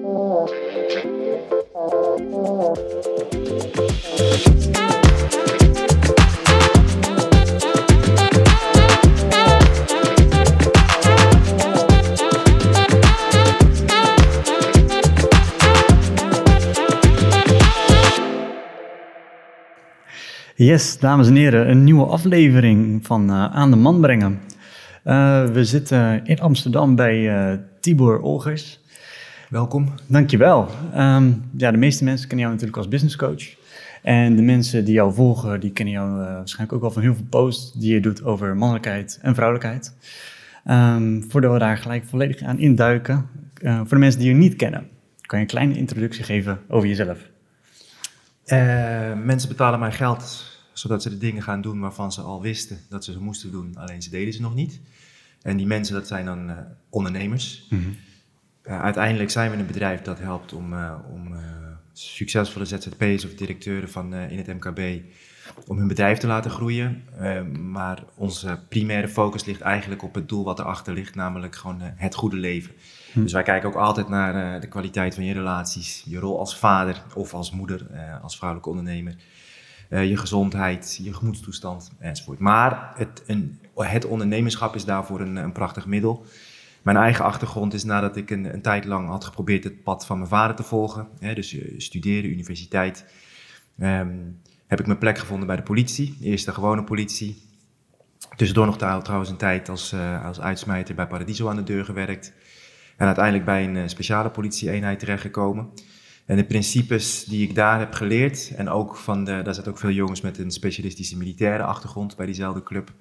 Yes, dames en heren, een nieuwe aflevering van uh, Aan de Man brengen. Uh, we zitten in Amsterdam bij uh, Tibor Olgers. Welkom. Dankjewel. Um, ja, de meeste mensen kennen jou natuurlijk als business coach. En de mensen die jou volgen, die kennen jou waarschijnlijk ook wel van heel veel posts die je doet over mannelijkheid en vrouwelijkheid. Um, voordat we daar gelijk volledig aan induiken, voor de mensen die je niet kennen, kan je een kleine introductie geven over jezelf? mensen betalen mij geld zodat ze de dingen gaan doen waarvan ze al wisten dat ze ze moesten doen, alleen ze deden ze nog niet. En die mensen, dat zijn dan ondernemers. Mm -hmm. Uh, uiteindelijk zijn we een bedrijf dat helpt om, uh, om succesvolle ZZP'ers of directeuren van, in het MKB om hun bedrijf te laten groeien. maar onze primaire focus ligt eigenlijk op het doel wat erachter ligt, namelijk gewoon het goede leven. Hm. Dus wij kijken ook altijd naar de kwaliteit van je relaties, je rol als vader of als moeder, als vrouwelijke ondernemer. Uh, je gezondheid, je gemoedstoestand enzovoort. Maar het, een, het ondernemerschap is daarvoor een, een, prachtig middel. Mijn eigen achtergrond is nadat ik een, een, tijd lang had geprobeerd het pad van mijn vader te volgen, hè, dus uh, studeren, universiteit, um, heb ik mijn plek gevonden bij de politie. Eerst de gewone politie. Tussendoor nog trouwens een tijd als, uh, als uitsmijter bij Paradiso aan de deur gewerkt. En uiteindelijk bij een speciale politieeenheid terechtgekomen. En de principes die ik daar heb geleerd, en ook van de, daar zitten ook veel jongens met een specialistische militaire achtergrond bij diezelfde club.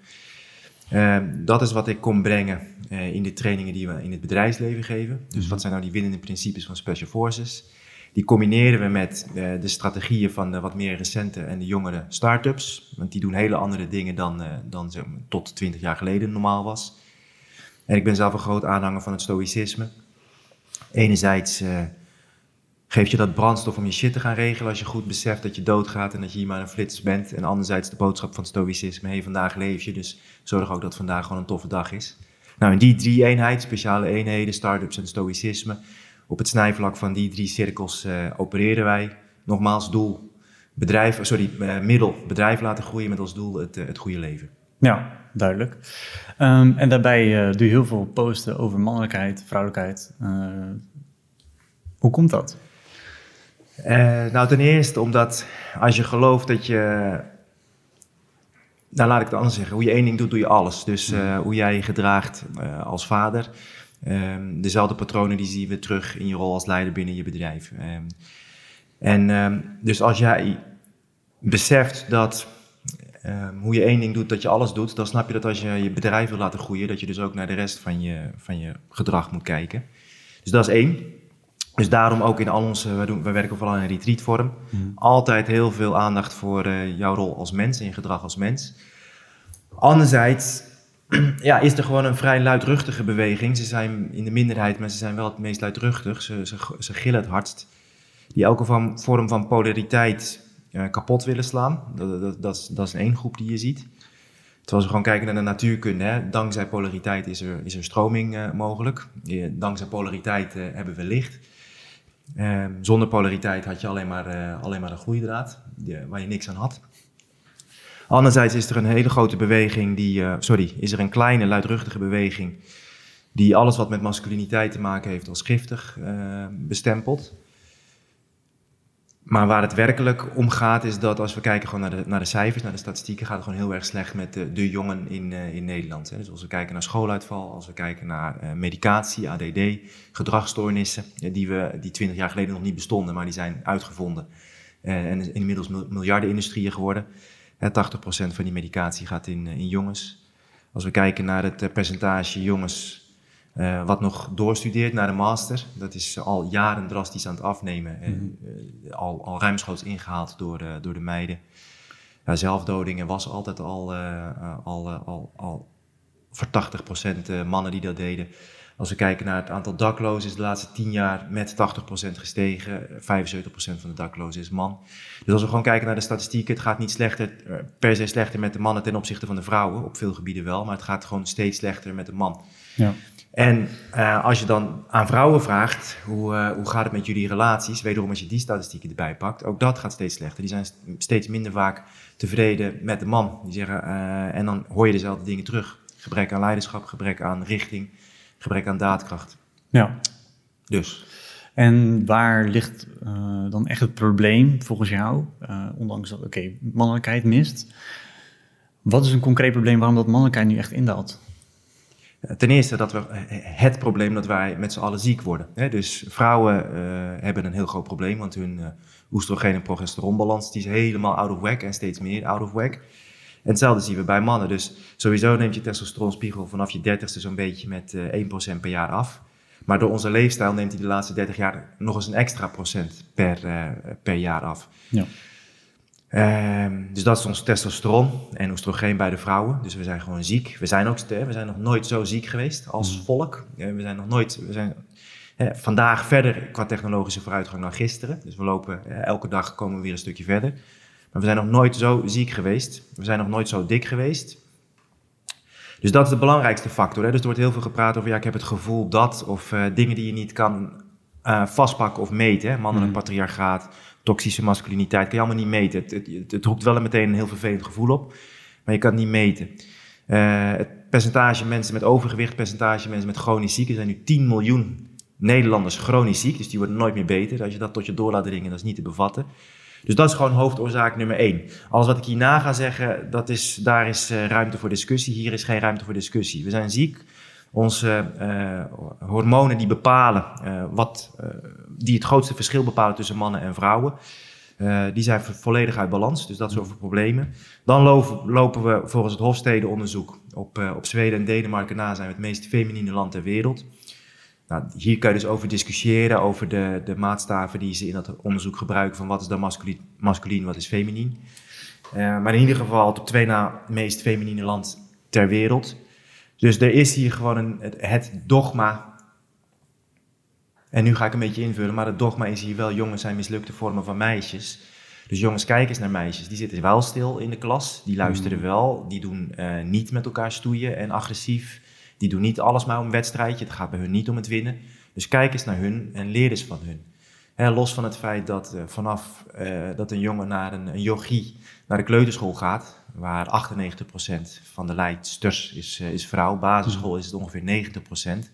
Uh, dat is wat ik kon brengen uh, in de trainingen die we in het bedrijfsleven geven. Dus wat zijn nou die winnende principes van Special Forces? Die combineren we met uh, de strategieën van de wat meer recente en de jongere start-ups. Want die doen hele andere dingen dan, dan zeg maar, tot 20 jaar geleden normaal was. En ik ben zelf een groot aanhanger van het stoïcisme. Enerzijds geeft je dat brandstof om je shit te gaan regelen als je goed beseft dat je doodgaat en dat je hier maar een flits bent. En anderzijds de boodschap van stoïcisme, hey, vandaag leef je, dus zorg ook dat vandaag gewoon een toffe dag is. Nou, in die drie eenheden, speciale eenheden, start-ups en stoïcisme, op het snijvlak van die drie cirkels uh, opereren wij. Nogmaals, doel, bedrijf, sorry, uh, middel, bedrijf laten groeien met als doel het, het goede leven. Ja, duidelijk. Um, en daarbij doe je heel veel posten over mannelijkheid, vrouwelijkheid. hoe komt dat? Uh, nou, ten eerste omdat als je gelooft dat je. Nou, laat ik het anders zeggen. Hoe je één ding doet, doe je alles. Dus uh, hoe jij je gedraagt uh, als vader. Um, dezelfde patronen die zien we terug in je rol als leider binnen je bedrijf. Um, en um, dus als jij beseft dat hoe je één ding doet, dat je alles doet, dan snap je dat als je je bedrijf wil laten groeien, dat je dus ook naar de rest van je, van je gedrag moet kijken. Dus dat is één. Dus daarom ook in al onze, we, doen, we werken vooral in een retreatvorm, mm. altijd heel veel aandacht voor uh, jouw rol als mens en je gedrag als mens. Anderzijds ja, is er gewoon een vrij luidruchtige beweging. Ze zijn in de minderheid, maar ze zijn wel het meest luidruchtig. Ze, ze, ze gillen het hardst. Die elke van, vorm van polariteit uh, kapot willen slaan. Dat, dat, dat, is, dat is één groep die je ziet. Terwijl we gewoon kijken naar de natuurkunde, hè, dankzij polariteit is er, is er stroming uh, mogelijk. Dankzij polariteit hebben we licht. Ehm, zonder polariteit had je alleen maar, uh, alleen maar een gloeidraad, die, waar je niks aan had. Anderzijds is er een hele grote beweging, die, uh, sorry, is er een kleine luidruchtige beweging die alles wat met masculiniteit te maken heeft als giftig bestempelt. Maar waar het werkelijk om gaat, is dat als we kijken gewoon naar de, naar de cijfers, naar de statistieken, gaat het gewoon heel erg slecht met de, de jongen in, uh, in Nederland. Hè. Dus als we kijken naar schooluitval, als we kijken naar uh, medicatie, ADD, gedragsstoornissen, uh, die, we, die 20 jaar geleden nog niet bestonden, maar die zijn uitgevonden. en inmiddels miljardenindustrieën geworden. 80% van die medicatie gaat in, in jongens. Als we kijken naar het percentage jongens uh, wat nog doorstudeert naar de master, dat is al jaren drastisch aan het afnemen. Mm uh, al, al ruimschoots ingehaald door, uh, door de meiden. Ja, zelfdodingen was altijd al, al, al, al voor 80% mannen die dat deden. Als we kijken naar het aantal daklozen, is de laatste 10 jaar met 80% gestegen. 75% van de daklozen is man. Dus als we gewoon kijken naar de statistieken, het gaat niet slechter, eh, per se slechter met de mannen ten opzichte van de vrouwen. Op veel gebieden wel, maar het gaat gewoon steeds slechter met de man. Ja. En uh, als je dan aan vrouwen vraagt, hoe, uh, hoe gaat het met jullie relaties? Wederom als je die statistieken erbij pakt, ook dat gaat steeds slechter. Die zijn steeds minder vaak tevreden met de man. Die zeggen, uh, en dan hoor je dezelfde dingen terug. Gebrek aan leiderschap, gebrek aan richting, gebrek aan daadkracht. Ja. Dus. En waar ligt dan echt het probleem volgens jou? ondanks dat, oké, okay, mannelijkheid mist. Wat is een concreet probleem waarom dat mannelijkheid nu echt indaalt? Ten eerste dat we het probleem dat wij met z'n allen ziek worden. Dus vrouwen uh, hebben een heel groot probleem, want hun oestrogeen- en progesteronbalans die is helemaal out of whack en steeds meer out of whack. En hetzelfde zien we bij mannen. Dus sowieso neemt je testosteronspiegel vanaf je dertigste zo'n beetje met uh, 1% per jaar af. Maar door onze leefstijl neemt hij de laatste 30 jaar nog eens een extra procent per, per jaar af. Ja. Um, dus dat is ons testosteron en oestrogeen bij de vrouwen. Dus we zijn gewoon ziek. We zijn ook we zijn nog nooit zo ziek geweest als Mm. volk. we zijn nog nooit. We zijn eh, vandaag verder qua technologische vooruitgang dan gisteren. Dus we lopen eh, elke dag komen we weer een stukje verder. Maar we zijn nog nooit zo ziek geweest. We zijn nog nooit zo dik geweest. Dus dat is de belangrijkste factor. Hè? Dus er wordt heel veel gepraat over ja, ik heb het gevoel dat of uh, dingen die je niet kan uh, vastpakken of meten. Hè? Mannelijk Mm. patriarchaat, toxische masculiniteit, kan je allemaal niet meten. Het, het, het, roept wel meteen een heel vervelend gevoel op, maar je kan het niet meten. Uh, het percentage mensen met overgewicht, percentage mensen met chronisch ziek, er zijn nu 10 miljoen Nederlanders chronisch ziek, dus die worden nooit meer beter. Als je dat tot je door laat dringen, dat is niet te bevatten. Dus dat is gewoon hoofdoorzaak nummer één. Alles wat ik hierna ga zeggen, dat is, daar is uh, ruimte voor discussie. Hier is geen ruimte voor discussie. We zijn ziek. Onze uh, hormonen die bepalen, uh, wat, die het grootste verschil bepalen tussen mannen en vrouwen, die zijn volledig uit balans. Dus dat zorgt voor problemen. Dan lopen, lopen we volgens het Hofstede-onderzoek op, op Zweden en Denemarken na zijn we het meest feminine land ter wereld. Nou, hier kan je dus over discussiëren, over de, de maatstaven die ze in dat onderzoek gebruiken van wat is dan masculien, masculien wat is feminien. Uh, maar in ieder geval het op twee na meest feminine land ter wereld. Dus er is hier gewoon een, het, het, dogma, en nu ga ik een beetje invullen, maar het dogma is hier wel jongens zijn mislukte vormen van meisjes. Dus jongens kijken eens naar meisjes, die zitten wel stil in de klas, die luisteren mm. wel, die doen uh, niet met elkaar stoeien en agressief. Die doen niet alles maar om een wedstrijdje. Het gaat bij hun niet om het winnen. Dus kijk eens naar hun en leer eens van hun. Los van het feit dat uh, vanaf uh, dat een jongen naar een, een yogi naar de kleuterschool gaat, waar 98% van de leidsters is, uh, is vrouw. Basisschool is het ongeveer 90%.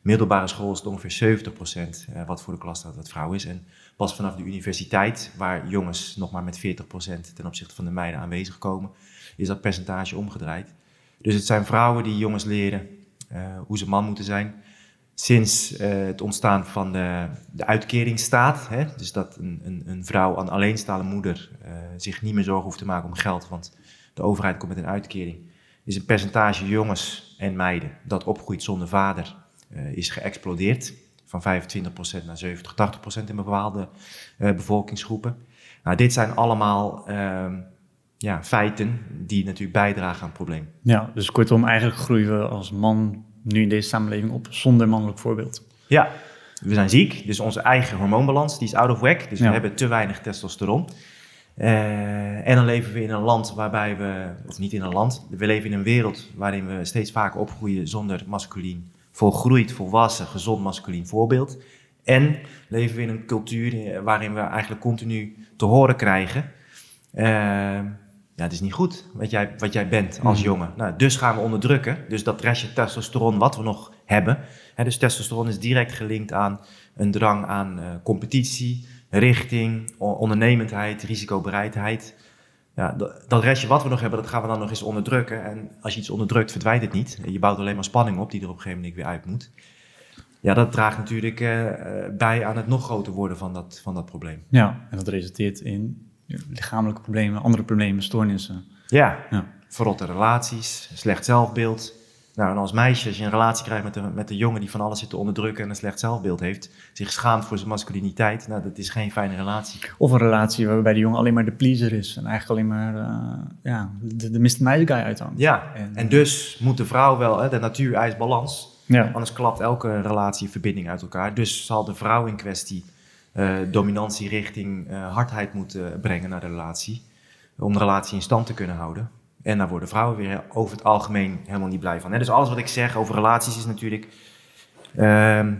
Middelbare school is het ongeveer 70% wat voor de klas staat wat vrouw is. En pas vanaf de universiteit, waar jongens nog maar met 40% ten opzichte van de meiden aanwezig komen, is dat percentage omgedraaid. Dus het zijn vrouwen die jongens leren hoe ze man moeten zijn. Sinds uh, het ontstaan van de, de uitkeringsstaat, hè, dus dat een, een, een, vrouw, een alleenstaande moeder, uh, zich niet meer zorgen hoeft te maken om geld, want de overheid komt met een uitkering, is een percentage jongens en meiden dat opgroeit zonder vader, is geëxplodeerd. Van 25% naar 70, 80% in bepaalde bevolkingsgroepen. Nou, dit zijn allemaal ehm, ja, feiten die natuurlijk bijdragen aan het probleem. Ja, dus kortom, eigenlijk groeien we als man nu in deze samenleving op zonder mannelijk voorbeeld. Ja, we zijn ziek, dus onze eigen hormoonbalans die is out of whack. Dus ja. we hebben te weinig testosteron. Uh, en dan leven we in een land waarbij we, of niet in een land, we leven in een wereld waarin we steeds vaker opgroeien zonder masculien, volgroeid, volwassen, gezond masculien voorbeeld. En leven we in een cultuur waarin we eigenlijk continu te horen krijgen. Uh, ja, het is niet goed wat jij, wat jij bent als mm. jongen. Nou, dus gaan we onderdrukken. Dus dat restje testosteron wat we nog hebben. Hè, dus testosteron is direct gelinkt aan een drang aan uh, competitie, richting, ondernemendheid, risicobereidheid. Ja, dat, restje wat we nog hebben, dat gaan we dan nog eens onderdrukken. En als je iets onderdrukt, verdwijnt het niet. Je bouwt alleen maar spanning op die er op een gegeven moment weer uit moet. Ja, dat draagt natuurlijk uh, bij aan het nog groter worden van dat, van dat probleem. Ja, en dat resulteert in lichamelijke problemen, andere problemen, stoornissen. Ja, ja. verrotte relaties, slecht zelfbeeld. Nou, en als meisje, als je een relatie krijgt met een, met een jongen die van alles zit te onderdrukken en een slecht zelfbeeld heeft, zich schaamt voor zijn masculiniteit, nou, dat is geen fijne relatie. Of een relatie waarbij de jongen alleen maar de pleaser is en eigenlijk alleen maar uh, ja, de, de Mr. Nice Guy uithangt. Ja, en, en, dus moet de vrouw wel, hè, de natuur eist balans. Ja. Anders klapt elke relatie verbinding uit elkaar. Dus zal de vrouw in kwestie eh, dominantie richting eh, hardheid moeten brengen naar de relatie. Om de relatie in stand te kunnen houden. En daar worden vrouwen weer over het algemeen helemaal niet blij van. Hè? Dus alles wat ik zeg over relaties is natuurlijk ehm,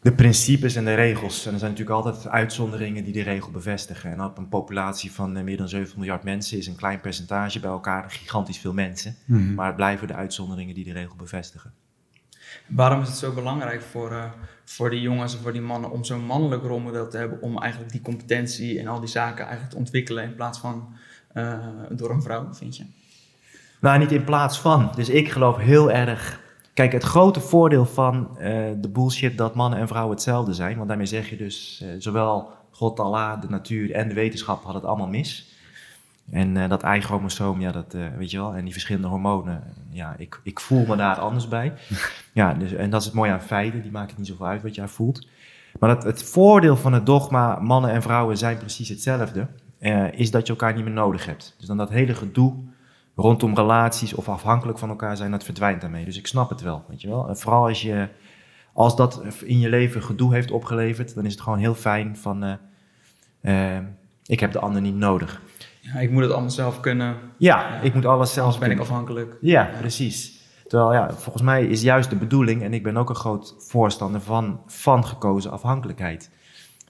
de principes en de regels. En er zijn natuurlijk altijd uitzonderingen die de regel bevestigen. En op een populatie van eh, meer dan 7 miljard mensen is een klein percentage bij elkaar gigantisch veel mensen. Mhm. Maar het blijven de uitzonderingen die de regel bevestigen. Waarom is het zo belangrijk voor, eh, voor die jongens en voor die mannen om zo'n mannelijk rolmodel te hebben om eigenlijk die competentie en al die zaken eigenlijk te ontwikkelen in plaats van eh, door een vrouw, vind je? Nou, niet in plaats van. Dus ik geloof heel erg. Kijk, het grote voordeel van eh, de bullshit dat mannen en vrouwen hetzelfde zijn. Want daarmee zeg je dus, eh, zowel God, Allah, de natuur en de wetenschap hadden het allemaal mis. En eh, dat Y-chromosoom, ja, dat eh, weet je wel. En die verschillende hormonen, ja, ik, ik voel me daar anders bij. Ja, dus, en dat is het mooie aan feiten, die maken het niet zoveel uit wat jij voelt. Maar het, het voordeel van het dogma, mannen en vrouwen zijn precies hetzelfde, eh, is dat je elkaar niet meer nodig hebt. Dus dan dat hele gedoe rondom relaties of afhankelijk van elkaar zijn, dat verdwijnt daarmee. Dus ik snap het wel, weet je wel. En vooral als, je, als dat in je leven gedoe heeft opgeleverd, dan is het gewoon heel fijn van, ik heb de ander niet nodig. Ja, ik moet het allemaal zelf kunnen, Ja, ik moet alles zelf ben ik afhankelijk. Ja, precies. Terwijl ja, volgens mij is juist de bedoeling, en ik ben ook een groot voorstander van, van gekozen afhankelijkheid.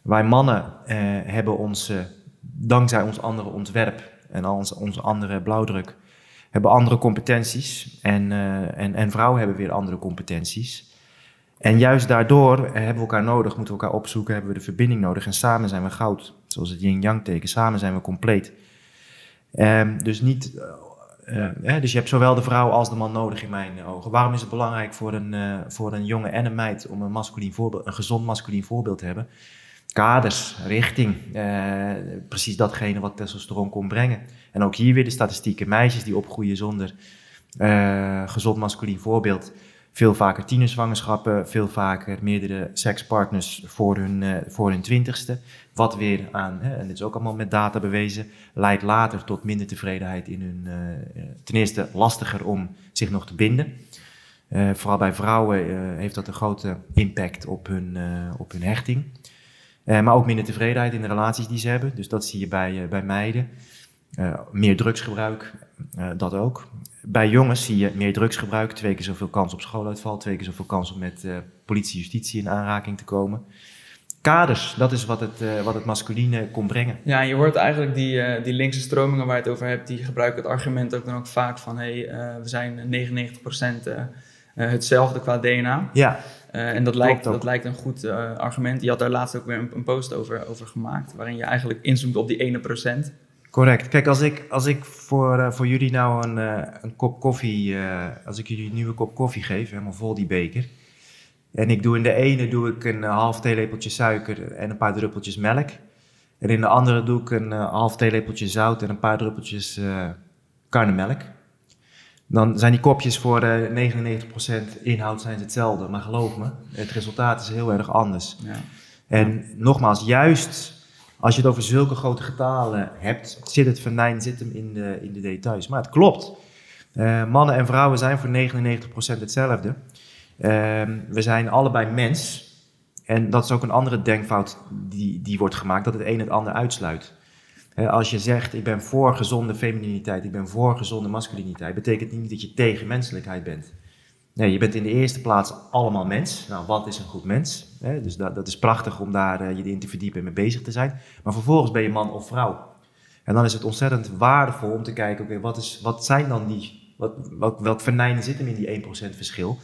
Wij mannen eh, hebben ons, eh, dankzij ons andere ontwerp en al ons, onze andere blauwdruk, hebben andere competenties. En, eh, en, en vrouwen hebben weer andere competenties. En juist daardoor hebben we elkaar nodig, moeten we elkaar opzoeken, hebben we de verbinding nodig. En samen zijn we goud, zoals het yin-yang teken. Samen zijn we compleet. Ehm, dus niet eh, eh, dus je hebt zowel de vrouw als de man nodig in mijn ogen. Waarom is het belangrijk voor een, eh, voor een jongen en een meid om een, masculien voorbeeld, een gezond masculien voorbeeld te hebben? Kaders, richting, precies datgene wat testosteron kon brengen. En ook hier weer de statistieken. Meisjes die opgroeien zonder gezond masculien voorbeeld. Veel vaker tienerzwangerschappen, veel vaker meerdere sekspartners voor hun, eh, voor hun twintigste. Wat weer aan, hè, en dit is ook allemaal met data bewezen, leidt later tot minder tevredenheid in hun. eh, eh, ten eerste lastiger om zich nog te binden. Vooral bij vrouwen heeft dat een grote impact op hun, op hun hechting. Maar ook minder tevredenheid in de relaties die ze hebben. Dus dat zie je bij, bij meiden. Meer drugsgebruik, dat ook. Bij jongens zie je meer drugsgebruik, twee keer zoveel kans op schooluitval, twee keer zoveel kans om met eh, politie, justitie in aanraking te komen. Kaders, dat is wat het, eh, wat het masculine kon brengen. Ja, je hoort eigenlijk die, eh, die linkse stromingen waar je het over hebt, die gebruiken het argument ook dan ook vaak van hey, eh, we zijn 99% eh, eh, hetzelfde qua DNA. Ja, en dat lijkt, dat lijkt een goed argument. Je had daar laatst ook weer een, een post over, over gemaakt, waarin je eigenlijk inzoomt op die ene procent. Correct. Kijk, als ik, als ik voor, eh, voor jullie nou een, eh, een kop koffie, eh, als ik jullie een nieuwe kop koffie geef, helemaal vol die beker. En ik doe in de ene doe ik een half theelepeltje suiker en een paar druppeltjes melk. En in de andere doe ik een half theelepeltje zout en een paar druppeltjes karnemelk. Dan zijn die kopjes voor eh 99% inhoud zijn ze hetzelfde. Maar geloof me, het resultaat is heel erg anders. Ja. En nogmaals, juist als je het over zulke grote getalen hebt, zit het venijn zit hem in de, in de details. Maar het klopt. Eh, mannen en vrouwen zijn voor 99% hetzelfde. Ehm, we zijn allebei mens. En dat is ook een andere denkfout die, die wordt gemaakt, dat het een het ander uitsluit. Als je zegt, ik ben voor gezonde femininiteit, ik ben voor gezonde masculiniteit, betekent niet dat je tegen menselijkheid bent. Nee, je bent in de eerste plaats allemaal mens. Nou, wat is een goed mens? Dus dat, dat is prachtig om daar eh, je in te verdiepen en mee bezig te zijn. Maar vervolgens ben je man of vrouw. En dan is het ontzettend waardevol om te kijken, oké, wat, is, wat zijn dan die, wat, wat, welk venijn zit hem in die 1% verschil?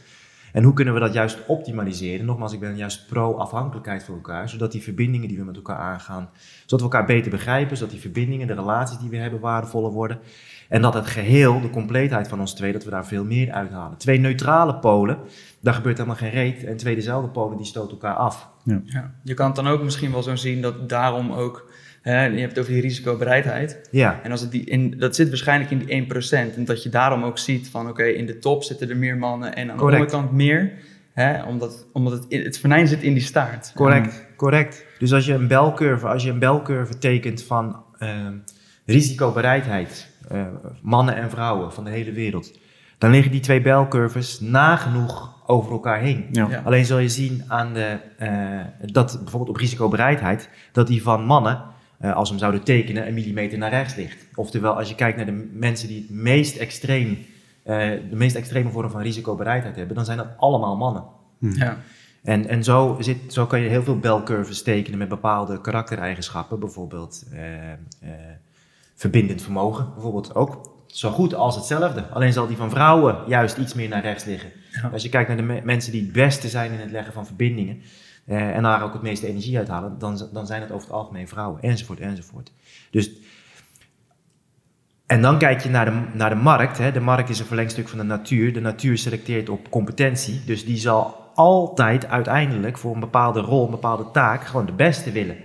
En hoe kunnen we dat juist optimaliseren? Nogmaals, ik ben juist pro-afhankelijkheid van elkaar, zodat die verbindingen die we met elkaar aangaan, zodat we elkaar beter begrijpen, zodat die verbindingen, de relaties die we hebben, waardevoller worden. En dat het geheel, de compleetheid van ons twee, dat we daar veel meer uithalen. Twee neutrale polen, daar gebeurt helemaal geen reet. En twee dezelfde polen, die stoten elkaar af. Ja. Je kan het dan ook misschien wel zo zien dat daarom ook, hè, je hebt het over die risicobereidheid. Ja, En als het die in, dat zit waarschijnlijk in die 1%. En dat je daarom ook ziet van oké, in de top zitten er meer mannen en aan Correct. de onderkant meer. Hè, omdat omdat het, het venijn zit in die staart. correct, correct. Dus als je een belcurve, als je een belcurve tekent van ehm, risicobereidheid, eh, mannen en vrouwen van de hele wereld, dan liggen die twee belcurves nagenoeg over elkaar heen. Ja. Ja. Alleen zul je zien aan de, eh, dat bijvoorbeeld op risicobereidheid, dat die van mannen, eh, als we hem zouden tekenen, een millimeter naar rechts ligt. Oftewel, als je kijkt naar de mensen die het meest extreem, eh, de meest extreme vorm van risicobereidheid hebben, dan zijn dat allemaal mannen. Ja. En, en zo, zit, zo kan je heel veel belcurves tekenen met bepaalde karaktereigenschappen. Bijvoorbeeld verbindend vermogen. Bijvoorbeeld ook zo goed als hetzelfde. Alleen zal die van vrouwen juist iets meer naar rechts liggen. Ja. Als je kijkt naar de me- mensen die het beste zijn in het leggen van verbindingen. eh, en daar ook het meeste energie uithalen. Dan, dan zijn het over het algemeen vrouwen. Enzovoort, enzovoort. Dus... En dan kijk je naar de, naar de markt. Hè. De markt is een verlengstuk van de natuur. De natuur selecteert op competentie. Dus die zal altijd uiteindelijk voor een bepaalde rol, een bepaalde taak, gewoon de beste willen.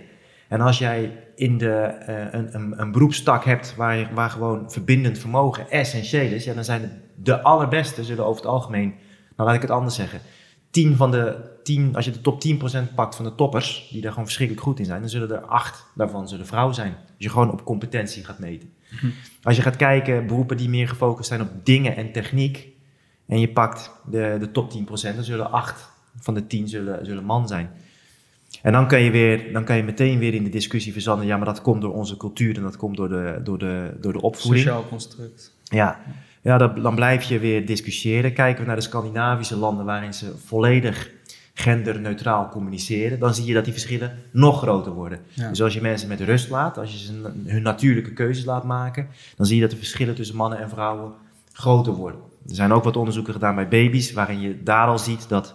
En als jij in de, eh, een, een, een beroepstak hebt waar, waar gewoon verbindend vermogen essentieel is, ja, dan zijn de, de allerbeste zullen over het algemeen, nou laat ik het anders zeggen, 10 van de 10, als je de top 10% pakt van de toppers, die daar gewoon verschrikkelijk goed in zijn, dan zullen er 8 daarvan zullen vrouw zijn. Als je gewoon op competentie gaat meten. Als je gaat kijken, beroepen die meer gefocust zijn op dingen en techniek, en je pakt de, de top 10%, dan zullen 8 van de 10 zullen, zullen man zijn. En dan kan, je weer, dan kan je meteen weer in de discussie verzanden, ja, maar dat komt door onze cultuur en dat komt door de, door de, door de opvoeding. Sociaal construct. Ja, ja dat, dan blijf je weer discussiëren. Kijken we naar de Scandinavische landen waarin ze volledig genderneutraal communiceren, dan zie je dat die verschillen nog groter worden. Ja. Dus als je mensen met rust laat, als je ze hun- hun natuurlijke keuzes laat maken, dan zie je dat de verschillen tussen mannen en vrouwen groter worden. Er zijn ook wat onderzoeken gedaan bij baby's, waarin je daar al ziet dat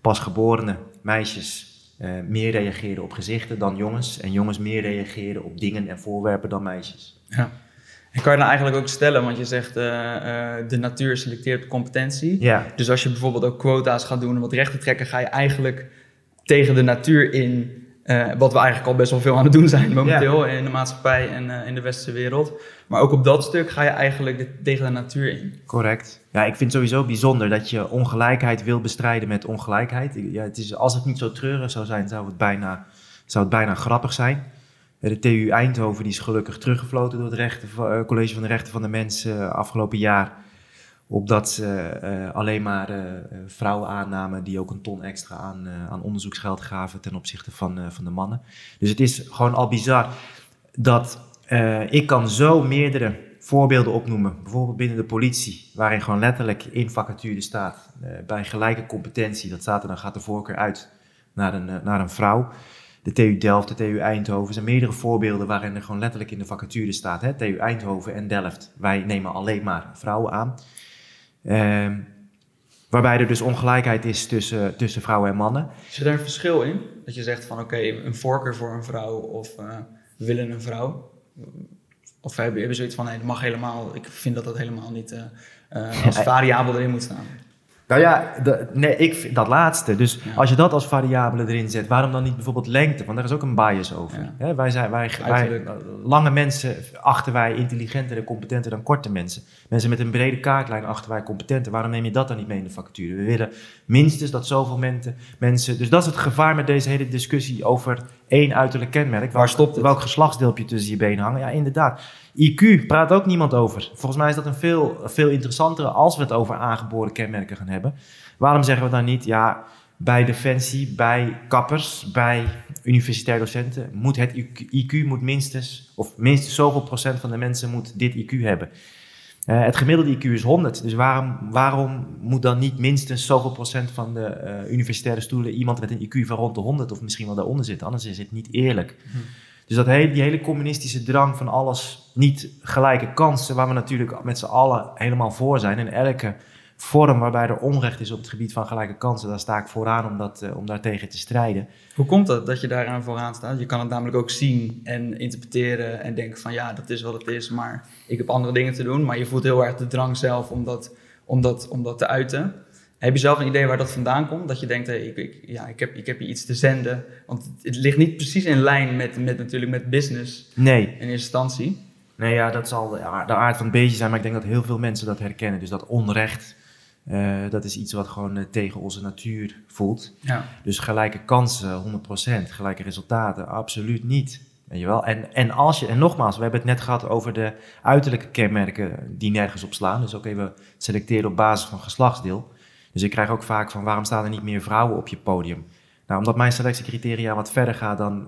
pasgeborene meisjes eh, meer reageren op gezichten dan jongens, en jongens meer reageren op dingen en voorwerpen dan meisjes. Ja. En kan je dan eigenlijk ook stellen, want je zegt eh, eh, de natuur selecteert competentie. Ja, Dus als je bijvoorbeeld ook quota's gaat doen en wat rechten trekken, ga je eigenlijk tegen de natuur in. Eh, wat we eigenlijk al best wel veel aan het doen zijn momenteel in de maatschappij en eh, in de westerse wereld. Maar ook op dat stuk ga je eigenlijk de- tegen de natuur in. Correct. Ja, ik vind het sowieso bijzonder dat je ongelijkheid wil bestrijden met ongelijkheid. Ja, het is, als het niet zo treurig zou zijn, zou het bijna, zou het bijna grappig zijn. Eh, De TU Eindhoven die is gelukkig teruggefloten door het rechten, College van de Rechten van de Mens eh, afgelopen jaar. Opdat ze eh, alleen maar eh, vrouwen aannamen die ook een ton extra aan, eh, aan onderzoeksgeld gaven ten opzichte van, van de mannen. Dus het is gewoon al bizar dat ik kan zo meerdere voorbeelden opnoemen. Bijvoorbeeld binnen de politie, waarin gewoon letterlijk in vacature staat, bij gelijke competentie, dat staat er, dan gaat de voorkeur uit naar een, naar een vrouw. De TU Delft, de TU Eindhoven, zijn meerdere voorbeelden waarin er gewoon letterlijk in de vacature staat. Hè? TU Eindhoven en Delft, wij nemen alleen maar vrouwen aan. Ehm, waarbij er dus ongelijkheid is tussen, tussen vrouwen en mannen. Is er daar een verschil in? Dat je zegt van oké, een voorkeur voor een vrouw of eh, willen een vrouw? Of hebben hebben zoiets van nee, dat mag helemaal. Ik vind dat dat helemaal niet eh, eh, als variabel erin moet staan. Nou ja, de- nee, ik, dat laatste. Dus Ja. als je dat als variabele erin zet, waarom dan niet bijvoorbeeld lengte? Want daar is ook een bias over. Ja. Wij zijn, wij, wij, lange mensen achten wij intelligenter en competenter dan korte mensen. Mensen met een brede kaartlijn achten wij competenter. Waarom neem je dat dan niet mee in de vacature? We willen minstens dat zoveel mensen, mensen... Dus dat is het gevaar met deze hele discussie over één uiterlijk kenmerk. Waar stopt het? Welk geslachtsdeel tussen je benen hangen? Ja, inderdaad. IQ praat ook niemand over. Volgens mij is dat een veel, veel interessantere als we het over aangeboren kenmerken gaan hebben. Waarom zeggen we dan niet, ja, bij defensie, bij kappers, bij universitair docenten moet het IQ, moet minstens, of minstens zoveel procent van de mensen moet dit IQ hebben. Eh, het gemiddelde IQ is 100, dus waarom, waarom moet dan niet minstens zoveel procent van de eh, universitaire stoelen iemand met een IQ van rond de 100 of misschien wel daaronder zitten? Anders is het niet eerlijk. Hm. Dus dat hele, die hele communistische drang van alles niet gelijke kansen, waar we natuurlijk met z'n allen helemaal voor zijn. En elke vorm waarbij er onrecht is op het gebied van gelijke kansen, daar sta ik vooraan om, dat, eh, om daartegen te strijden. Hoe komt het dat je daaraan vooraan staat? Je kan het namelijk ook zien en interpreteren en denken van ja, dat is wat het is, maar ik heb andere dingen te doen. Maar je voelt heel erg de drang zelf om dat, om dat, om dat te uiten. Heb je zelf een idee waar dat vandaan komt? Dat je denkt, hey, ik, ik, ja, ik, heb, ik heb hier iets te zenden. Want het ligt niet precies in lijn met, met, natuurlijk met business Nee, in eerste instantie. nee ja, dat zal de, aard- de aard van het beestje zijn, maar ik denk dat heel veel mensen dat herkennen. Dus dat onrecht, eh, dat is iets wat gewoon eh, tegen onze natuur voelt. Ja. Dus gelijke kansen, 100%, gelijke resultaten, absoluut niet. Weet je wel? En, en, als je, en nogmaals, we hebben het net gehad over de uiterlijke kenmerken die nergens op slaan. Dus ook even selecteren op basis van geslachtsdeel. Dus ik krijg ook vaak van waarom staan er niet meer vrouwen op je podium? Nou, omdat mijn selectiecriteria wat verder gaat, dan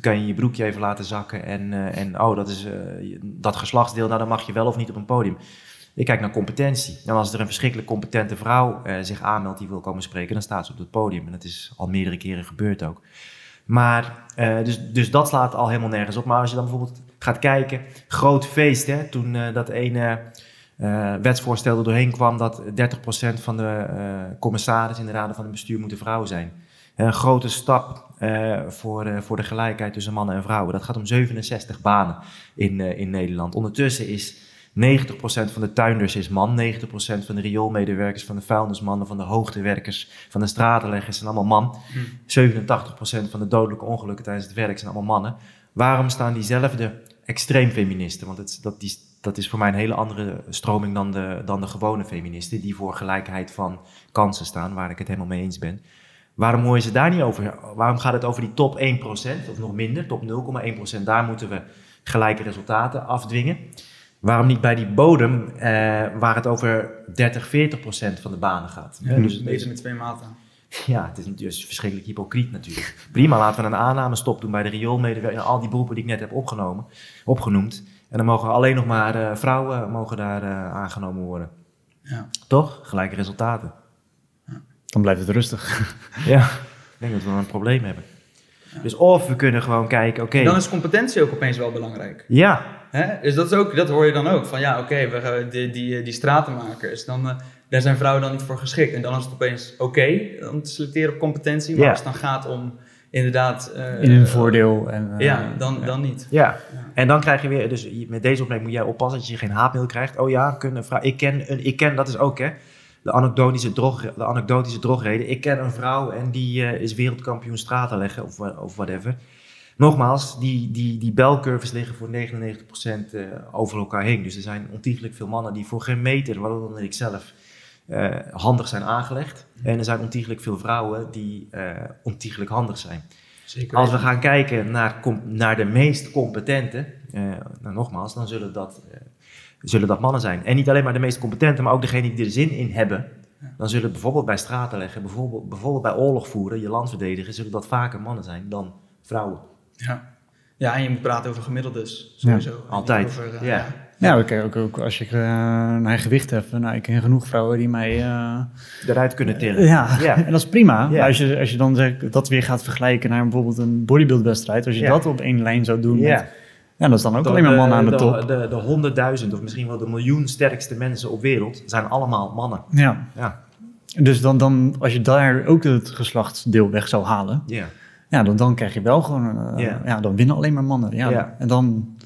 kan je je broekje even laten zakken. En, uh, en oh, dat is uh, dat geslachtsdeel, nou dan mag je wel of niet op een podium. Ik kijk naar competentie. En als er een verschrikkelijk competente vrouw uh, zich aanmeldt die wil komen spreken, dan staat ze op het podium. En dat is al meerdere keren gebeurd ook. Maar, dus, dus dat slaat al helemaal nergens op. Maar als je dan bijvoorbeeld gaat kijken, groot feest, hè, toen dat ene wetsvoorstel er doorheen kwam dat 30% van de commissarissen in de raden van het bestuur moeten vrouwen zijn een grote stap uh, voor, uh, voor de gelijkheid tussen mannen en vrouwen. Dat gaat om 67 banen in, uh, in Nederland. Ondertussen is 90% van de tuinders is man, 90% van de rioolmedewerkers, van de vuilnismannen, van de hoogtewerkers, van de stratenleggers zijn allemaal man. Hmm. 87% van de dodelijke ongelukken tijdens het werk zijn allemaal mannen. Waarom staan diezelfde extreemfeministen, want het, dat, die, dat is voor mij een hele andere stroming dan de, dan de gewone feministen, die voor gelijkheid van kansen staan, waar ik het helemaal mee eens ben. Waarom hoor je ze daar niet over? Waarom gaat het over die top 1% of nog minder, top 0,1%? Daar moeten we gelijke resultaten afdwingen. Waarom niet bij die bodem, eh, waar het over 30, 40% van de banen gaat? Ja, dus het met twee maten. Ja, het is dus verschrikkelijk hypocriet natuurlijk. Prima, laten we een aanname stop doen bij de rioolmedewerkers en al die beroepen die ik net heb opgenomen, opgenoemd. En dan mogen alleen nog maar uh, vrouwen mogen daar uh, aangenomen worden. Ja. Toch? Gelijke resultaten. Dan blijft het rustig. ja, ik denk dat we een probleem hebben. Dus of we kunnen gewoon kijken, oké. Dan is competentie ook opeens wel belangrijk. Ja. Hè? Dus dat, is ook, dat hoor je dan ook. Van ja, oké, we die, die, die stratenmakers, dan, uh, daar zijn vrouwen dan niet voor geschikt. En dan is het opeens oké om te selecteren op competentie. Maar als het dan gaat om inderdaad... Uh, In hun voordeel. En, uh, ja, dan, dan niet. Ja. ja. en dan krijg je weer... Dus met deze opmerking moet jij oppassen dat je geen haatmail krijgt. Oh ja, kunnen vrouw, ik, ken, een, ik ken, dat is ook hè de anekdotische, drog, de anekdotische drogreden. Ik ken een vrouw en die uh, is wereldkampioen stratenleggen of, of whatever. Nogmaals, die, die, die belcurves liggen voor 99% uh, eh, over elkaar heen. Dus er zijn ontiegelijk veel mannen die voor geen meter, waaronder ik zelf, uh, handig zijn aangelegd. En er zijn ontiegelijk veel vrouwen die ontiegelijk handig zijn. Zeker. Als we gaan kijken naar, naar de meest competente, nou, nogmaals, dan zullen dat zullen dat mannen zijn. En niet alleen maar de meest competente, maar ook degene die er zin in hebben. Dan zullen bijvoorbeeld bij straten leggen, bijvoorbeeld, bijvoorbeeld bij oorlog voeren, je land verdedigen, zullen dat vaker mannen zijn dan vrouwen. Ja, ja en je moet praten over gemiddeldes, sowieso. Ja, altijd, over, ja. Ja, oké, ook, ook als je uh, naar gewicht hebt. Nou, ik ken genoeg vrouwen die mij... Uh, Eruit kunnen tillen. ja. ja, en dat is prima. Maar als je, als je dan dat weer gaat vergelijken naar bijvoorbeeld een bodybuildwedstrijd. Als je dat op één lijn zou doen met ja, dat is dan ook alleen maar mannen aan de, top. De, de, honderdduizend of misschien wel de miljoen sterkste mensen op wereld zijn allemaal mannen. Ja. ja. Dus dan, dan, als je daar ook het geslachtsdeel weg zou halen, ja. Ja, dan, dan krijg je wel gewoon, uh, ja. ja. dan winnen alleen maar mannen. Ja, ja. En dan...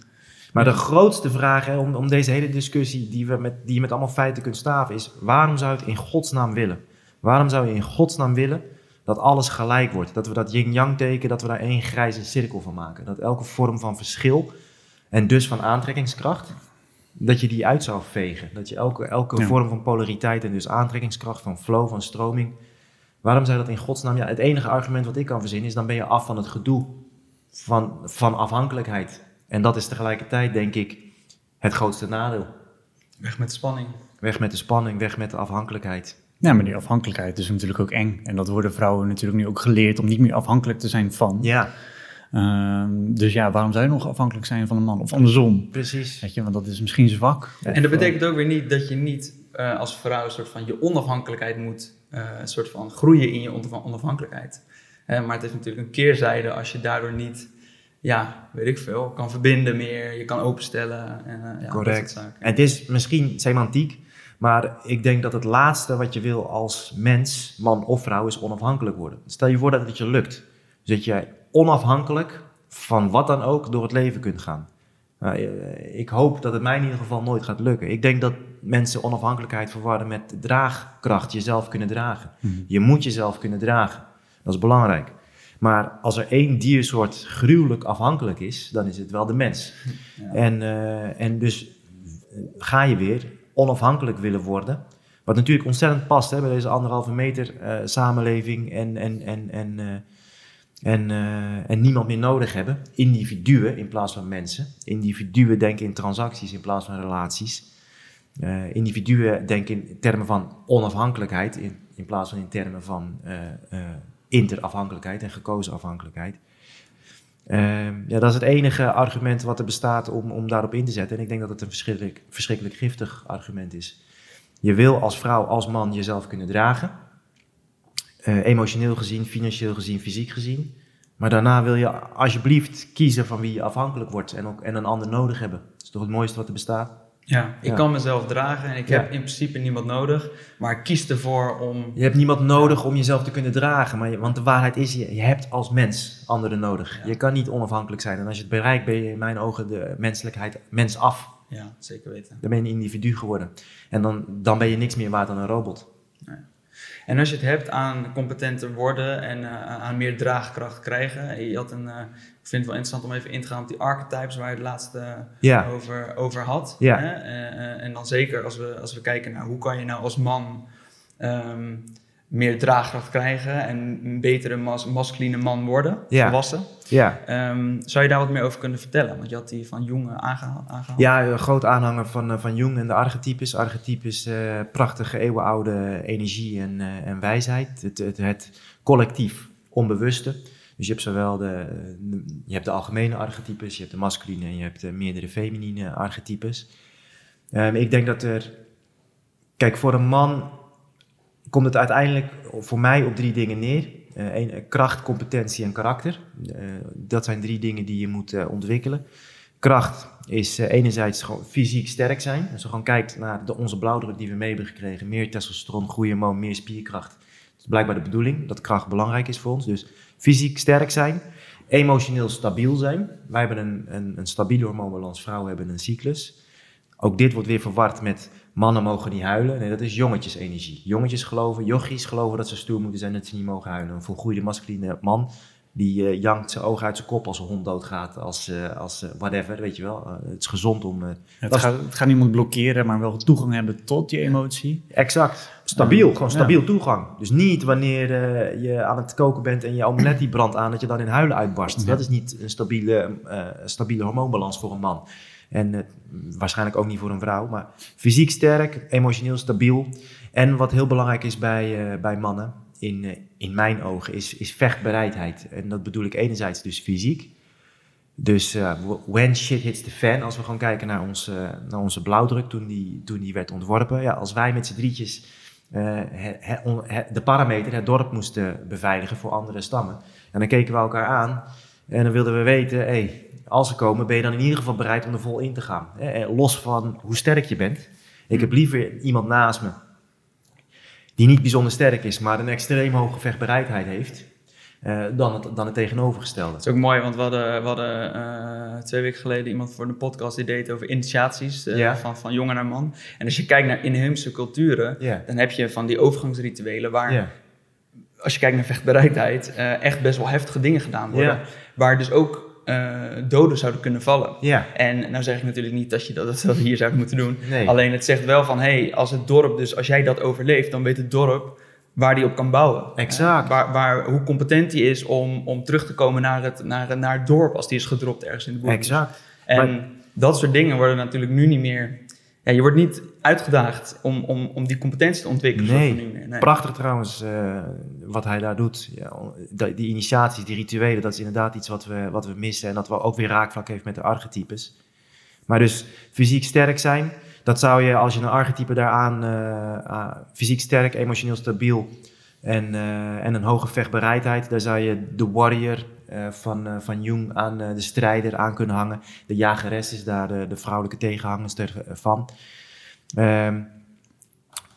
Maar de grootste vraag hè, om, om deze hele discussie die, we met, die je met allemaal feiten kunt staven is, waarom zou je het in godsnaam willen? Waarom zou je in godsnaam willen dat alles gelijk wordt? Dat we dat yin-yang teken, dat we daar één grijze cirkel van maken. Dat elke vorm van verschil en dus van aantrekkingskracht, dat je die uit zou vegen. Dat je elke, elke vorm van polariteit en dus aantrekkingskracht, van flow, van stroming. Waarom zou dat in godsnaam? Ja, het enige argument wat ik kan verzinnen is dan ben je af van het gedoe van, van afhankelijkheid. En dat is tegelijkertijd, denk ik, het grootste nadeel. Weg met de spanning. Weg met de spanning, weg met de afhankelijkheid. Ja, maar die afhankelijkheid is natuurlijk ook eng. En dat worden vrouwen natuurlijk nu ook geleerd om niet meer afhankelijk te zijn van. Ja. Ehm, dus ja, waarom zou je nog afhankelijk zijn van een man? Of andersom. Precies. Weet je, want dat is misschien zwak. En dat betekent ook weer niet dat je niet uh, als vrouw een soort van je onafhankelijkheid moet uh, een soort van groeien in je onafhankelijkheid. Uh, maar het is natuurlijk een keerzijde als je daardoor niet, ja, weet ik veel, kan verbinden meer, je kan openstellen. En, ja, Correct. En het is misschien semantiek, maar ik denk dat het laatste wat je wil als mens, man of vrouw, is onafhankelijk worden. Stel je voor dat het je lukt. Dus dat jij onafhankelijk van wat dan ook door het leven kunt gaan. Nou, eh, ik hoop dat het mij in ieder geval nooit gaat lukken. Ik denk dat mensen onafhankelijkheid verwarren met draagkracht, jezelf kunnen dragen. Mhm. Je moet jezelf kunnen dragen. Dat is belangrijk. Maar als er één diersoort gruwelijk afhankelijk is, dan is het wel de mens. En, uh, en dus eh, ga je weer onafhankelijk willen worden. Wat natuurlijk ontzettend past hè, bij deze anderhalve meter uh, samenleving en, en, en, en en, uh, en niemand meer nodig hebben. Individuen in plaats van mensen. Individuen denken in transacties in plaats van relaties. Individuen denken in termen van onafhankelijkheid in, in plaats van in termen van interafhankelijkheid en gekozen afhankelijkheid. Ehm, ja, dat is het enige argument wat er bestaat om, om daarop in te zetten. En ik denk dat het een verschrikkelijk, verschrikkelijk giftig argument is. Je wil als vrouw, als man jezelf kunnen dragen. Uh, emotioneel gezien, financieel gezien, fysiek gezien. Maar daarna wil je alsjeblieft kiezen van wie je afhankelijk wordt en, ook, en een ander nodig hebben. Dat is toch het mooiste wat er bestaat? Ja, ik kan mezelf dragen en ik heb in principe niemand nodig, maar ik kies ervoor om... Je hebt niemand nodig om jezelf te kunnen dragen, maar je, want de waarheid is, je, je hebt als mens anderen nodig. Je kan niet onafhankelijk zijn en als je het bereikt ben je in mijn ogen de menselijkheid mens af. Ja, zeker weten. Dan ben je een individu geworden en dan, dan ben je niks meer waard dan een robot. En als je het hebt aan competenter worden en uh, aan meer draagkracht krijgen. Je had een, uh, ik vind het wel interessant om even in te gaan op die archetypes waar je het laatste ja. over, over had. Ja. Hè? Uh, en dan zeker als we, als we kijken naar hoe kan je nou als man um, meer draagkracht krijgen en een betere mas masculine man worden, Ja. volwassen. Ja. Um, zou je daar wat meer over kunnen vertellen? Want je had die van Jung aangehaald. aangehaald. Ja, een groot aanhanger van, eh, van Jung en de archetypes. Archetypes, eh, prachtige eeuwenoude energie en, eh, en wijsheid. Het, het, het collectief onbewuste. Dus je hebt zowel de, de- je hebt de algemene archetypes, je hebt de masculine en je hebt de meerdere feminine archetypes. Ehm, ik denk dat er, kijk, voor een man komt het uiteindelijk voor mij op drie dingen neer. Eh, één, eh, kracht, competentie en karakter. Eh, dat zijn drie dingen die je moet eh, ontwikkelen. Kracht is eh, enerzijds gewoon fysiek sterk zijn. Als je gewoon kijkt naar de, onze blauwdruk die we mee hebben gekregen. Meer testosteron, goede hormoon, meer spierkracht. Dat is blijkbaar de bedoeling, dat kracht belangrijk is voor ons. Dus fysiek sterk zijn. Emotioneel stabiel zijn. Wij hebben een, een, een stabiele hormoonbalans, vrouwen hebben een cyclus. Ook dit wordt weer verward met mannen mogen niet huilen. Nee, dat is jongetjesenergie. Jongetjes geloven, yogis geloven dat ze stoer moeten zijn, dat ze niet mogen huilen. Een volgroeide masculine man, die eh, jankt zijn ogen uit zijn kop als een hond doodgaat, als, eh, als eh, whatever, weet je wel. Het is gezond om... Het gaat, het gaat niemand blokkeren, maar wel toegang hebben tot je emotie. Exact. Stabiel, gewoon stabiel toegang. Dus niet wanneer je aan het koken bent en je omelet die brandt aan, dat je dan in huilen uitbarst. Ja. Dat is niet een stabiele, stabiele hormoonbalans voor een man. En waarschijnlijk ook niet voor een vrouw, maar fysiek sterk, emotioneel stabiel. En wat heel belangrijk is bij, bij mannen, in, eh, in mijn ogen, is, is vechtbereidheid. En dat bedoel ik enerzijds dus fysiek. Dus eh, when shit hits the fan, als we gewoon kijken naar, ons, eh, naar onze blauwdruk toen die, toen die werd ontworpen. Ja, als wij met z'n drietjes eh, he- he- on- he- de parameter, het dorp moesten beveiligen voor andere stammen. En dan keken we elkaar aan en dan wilden we weten, hey, als ze komen, ben je dan in ieder geval bereid om er vol in te gaan. Eh, Los van hoe sterk je bent. Ik heb liever iemand naast me die niet bijzonder sterk is, maar een extreem hoge vechtbereidheid heeft, eh, dan, het, dan het tegenovergestelde. Het is ook mooi, want we hadden, we hadden eh, twee weken geleden iemand voor de podcast die deed over initiaties eh, van, van jongen naar man. En als je kijkt naar inheemse culturen, dan heb je van die overgangsrituelen waar, als je kijkt naar vechtbereidheid, echt best wel heftige dingen gedaan worden. Waar dus ook eh, doden zouden kunnen vallen. Ja, En nou zeg ik natuurlijk niet dat je dat, hier zouden moeten doen. nee. Alleen het zegt wel van, hé, hey, als het dorp, dus als jij dat overleeft, dan weet het dorp waar die op kan bouwen. Exact. Hè? Waar, waar, hoe competent die is om, om terug te komen naar het, naar, naar het dorp als die is gedropt ergens in de boek. exact. En Maar- dat soort dingen worden natuurlijk nu niet meer... Ja, je wordt niet uitgedaagd om, om, om die competentie te ontwikkelen. Nee. nu. Prachtig trouwens eh, wat hij daar doet. Ja, die, die initiaties, die rituelen, dat is inderdaad iets wat we, wat we missen. En dat wel ook weer raakvlak heeft met de archetypes. Maar dus fysiek sterk zijn, dat zou je als je een archetype daaraan... eh, ah, fysiek sterk, emotioneel stabiel en, eh, en een hoge vechtbereidheid... daar zou je de warrior eh, van, eh, van Jung aan eh, de strijder aan kunnen hangen. De jageres is daar de, de vrouwelijke tegenhangster eh, van. Ehm,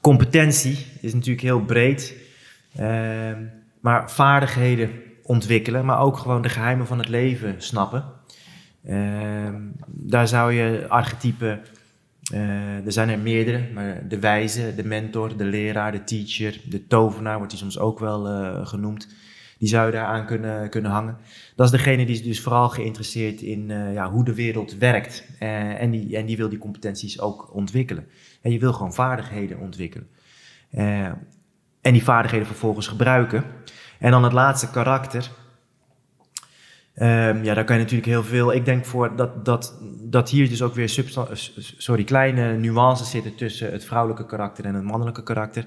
competentie is natuurlijk heel breed. Ehm, maar vaardigheden ontwikkelen, maar ook gewoon de geheimen van het leven snappen. Ehm, daar zou je archetypen, er zijn er meerdere, maar de wijze, de mentor, de leraar, de teacher, de tovenaar wordt die soms ook wel genoemd. Die zou je daar aan kunnen, kunnen hangen. Dat is degene die is dus vooral geïnteresseerd in eh, ja, hoe de wereld werkt. Eh, en, die, en die wil die competenties ook ontwikkelen. En je wil gewoon vaardigheden ontwikkelen. Eh, en die vaardigheden vervolgens gebruiken. En dan het laatste karakter. Ehm, ja, daar kan je natuurlijk heel veel. Ik denk voor dat, dat, dat hier dus ook weer sorry, kleine nuances zitten tussen het vrouwelijke karakter en het mannelijke karakter.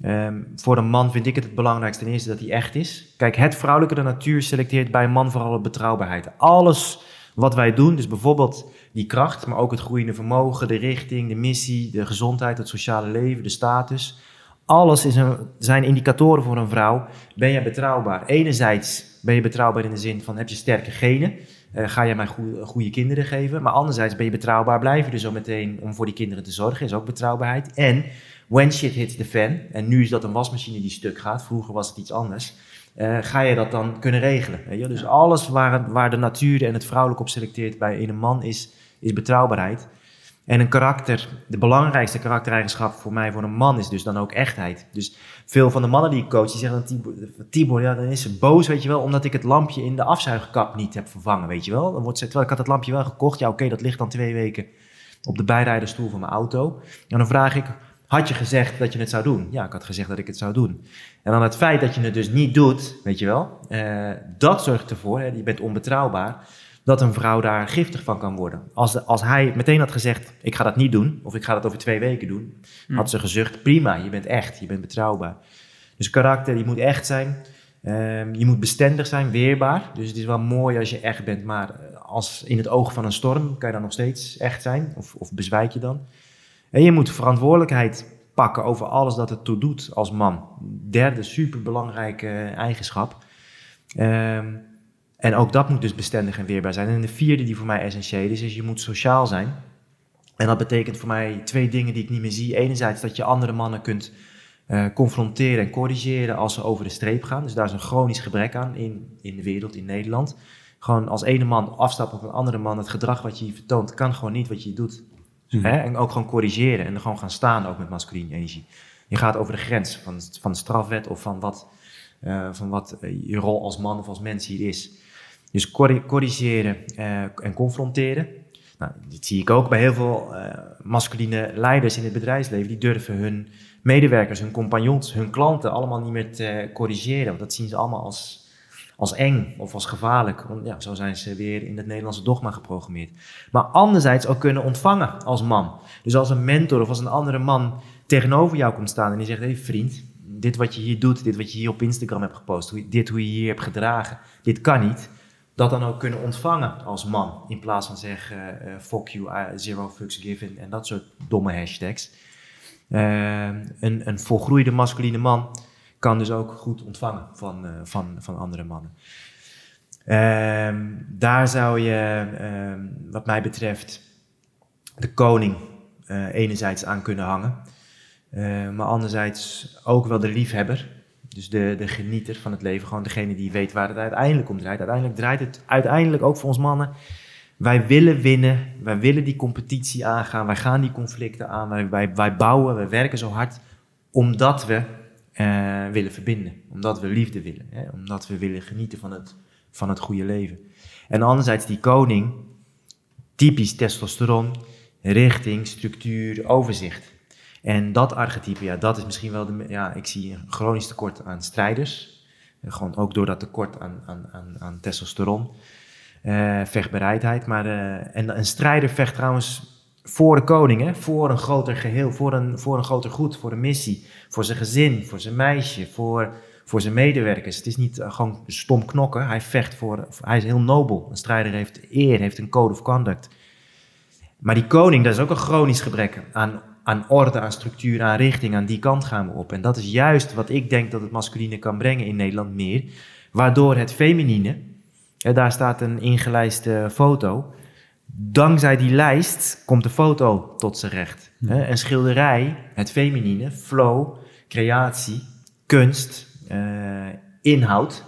Ehm, voor een man vind ik het het belangrijkste ten eerste dat hij echt is. Kijk, het vrouwelijke de natuur selecteert bij een man vooral op betrouwbaarheid. Alles wat wij doen, dus bijvoorbeeld die kracht, maar ook het groeiende vermogen, de richting, de missie, de gezondheid, het sociale leven, de status. Alles is een, zijn indicatoren voor een vrouw. Ben je betrouwbaar? Enerzijds ben je betrouwbaar in de zin van heb je sterke genen? Eh, ga je mij goede, goede kinderen geven? Maar anderzijds ben je betrouwbaar, blijf je er zo meteen om voor die kinderen te zorgen, is ook betrouwbaarheid. En when shit hits the fan, en nu is dat een wasmachine die stuk gaat, vroeger was het iets anders, eh, ga je dat dan kunnen regelen. Weet je? Dus alles waar, waar de natuur en het vrouwelijk op selecteert bij in een man is, is betrouwbaarheid. En een karakter, de belangrijkste karaktereigenschap voor mij, voor een man, is dus dan ook echtheid. Dus veel van de mannen die ik coach, die zeggen dan, Tibor, ja, dan is ze boos, weet je wel, omdat ik het lampje in de afzuigkap niet heb vervangen, weet je wel. Dan wordt ze, terwijl ik had het lampje wel gekocht, ja oké, dat ligt dan twee weken op de bijrijderstoel van mijn auto. En dan vraag ik, had je gezegd dat je het zou doen? Ja, ik had gezegd dat ik het zou doen. En dan het feit dat je het dus niet doet, weet je wel, eh, dat zorgt ervoor, hè, je bent onbetrouwbaar, dat een vrouw daar giftig van kan worden. Als, de- als hij meteen had gezegd, ik ga dat niet doen, of ik ga dat over twee weken doen, Hm. had ze gezucht, prima, je bent echt, je bent betrouwbaar. Dus karakter, die moet echt zijn. Ehm, je moet bestendig zijn, weerbaar. Dus het is wel mooi als je echt bent, maar eh, als in het oog van een storm kan je dan nog steeds echt zijn, of, of bezwijk je dan. En je moet verantwoordelijkheid pakken over alles dat het toe doet als man. Derde superbelangrijke eigenschap. Ehm, en ook dat moet dus bestendig en weerbaar zijn. En de vierde die voor mij essentieel is, is je moet sociaal zijn. En dat betekent voor mij twee dingen die ik niet meer zie. Enerzijds dat je andere mannen kunt eh, confronteren en corrigeren als ze over de streep gaan. Dus daar is een chronisch gebrek aan in, in de wereld, in Nederland. Gewoon als ene man afstappen op een andere man, het gedrag wat je vertoont, kan gewoon niet wat je doet. Mhm. Hè? En ook gewoon corrigeren en er gewoon gaan staan ook met masculine energie. Je gaat over de grens van, van de strafwet of van wat, eh, van wat eh, je rol als man of als mens hier is. Dus corri- corrigeren eh, en confronteren. Nou, dit zie ik ook bij heel veel eh, masculine leiders in het bedrijfsleven. Die durven hun medewerkers, hun compagnons, hun klanten allemaal niet meer te corrigeren. Want dat zien ze allemaal als, als eng of als gevaarlijk. Want ja, zo zijn ze weer in het Nederlandse dogma geprogrammeerd. Maar anderzijds ook kunnen ontvangen als man. Dus als een mentor of als een andere man tegenover jou komt staan en die zegt: hey vriend, dit wat je hier doet, dit wat je hier op Instagram hebt gepost, dit hoe je hier hebt gedragen, dit kan niet. Dat dan ook kunnen ontvangen als man. In plaats van zeggen: eh, fuck you, zero fucks given en dat soort domme hashtags. Eh, een, een volgroeide masculine man kan dus ook goed ontvangen van, eh, van, van andere mannen. Ehm, daar zou je, ehm, wat mij betreft, de koning enerzijds aan kunnen hangen. Maar anderzijds ook wel de liefhebber. Dus de, de genieter van het leven. Gewoon degene die weet waar het uiteindelijk om draait. Uiteindelijk draait het uiteindelijk ook voor ons mannen. Wij willen winnen. Wij willen die competitie aangaan. Wij gaan die conflicten aan. Wij, wij, wij bouwen, wij werken zo hard. Omdat we eh, willen verbinden. Omdat we liefde willen. Hè? Omdat we willen genieten van het, van het goede leven. En anderzijds die koning. Typisch testosteron. Richting, structuur, overzicht. En dat archetype, ja, dat is misschien wel de. Ja, ik zie een chronisch tekort aan strijders. Eh, Gewoon ook door dat tekort aan, aan, aan, aan testosteron. Eh, vechtbereidheid. Maar, eh, en een strijder vecht trouwens voor de koning, hè? voor een groter geheel, voor een, voor een groter goed, voor een missie. Voor zijn gezin, voor zijn meisje, voor, voor zijn medewerkers. Het is niet gewoon stom knokken. Hij vecht voor. Hij is heel nobel. Een strijder heeft eer, heeft een code of conduct. Maar die koning, dat is ook een chronisch gebrek aan, aan orde, aan structuur, aan richting. Aan die kant gaan we op. En dat is juist wat ik denk dat het masculine kan brengen in Nederland meer. Waardoor het feminine, hè, daar staat een ingelijste foto. Dankzij die lijst komt de foto tot zijn recht. Hè. Een schilderij, het feminine, flow, creatie, kunst, eh, inhoud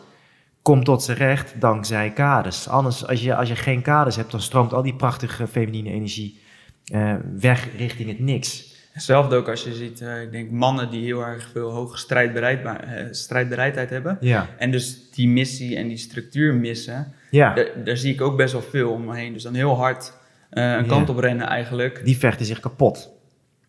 komt tot zijn recht dankzij kaders. Anders, als je, als je geen kaders hebt, dan stroomt al die prachtige feminine energie eh, weg richting het niks. Hetzelfde ook als je ziet, eh, ik denk mannen die heel erg veel hoge strijdbereid, eh, strijdbereidheid hebben. Ja, En dus die missie en die structuur missen. ja. Daar, zie ik ook best wel veel om me heen. Dus dan heel hard eh, een Ja. kant op rennen eigenlijk. die vechten zich kapot.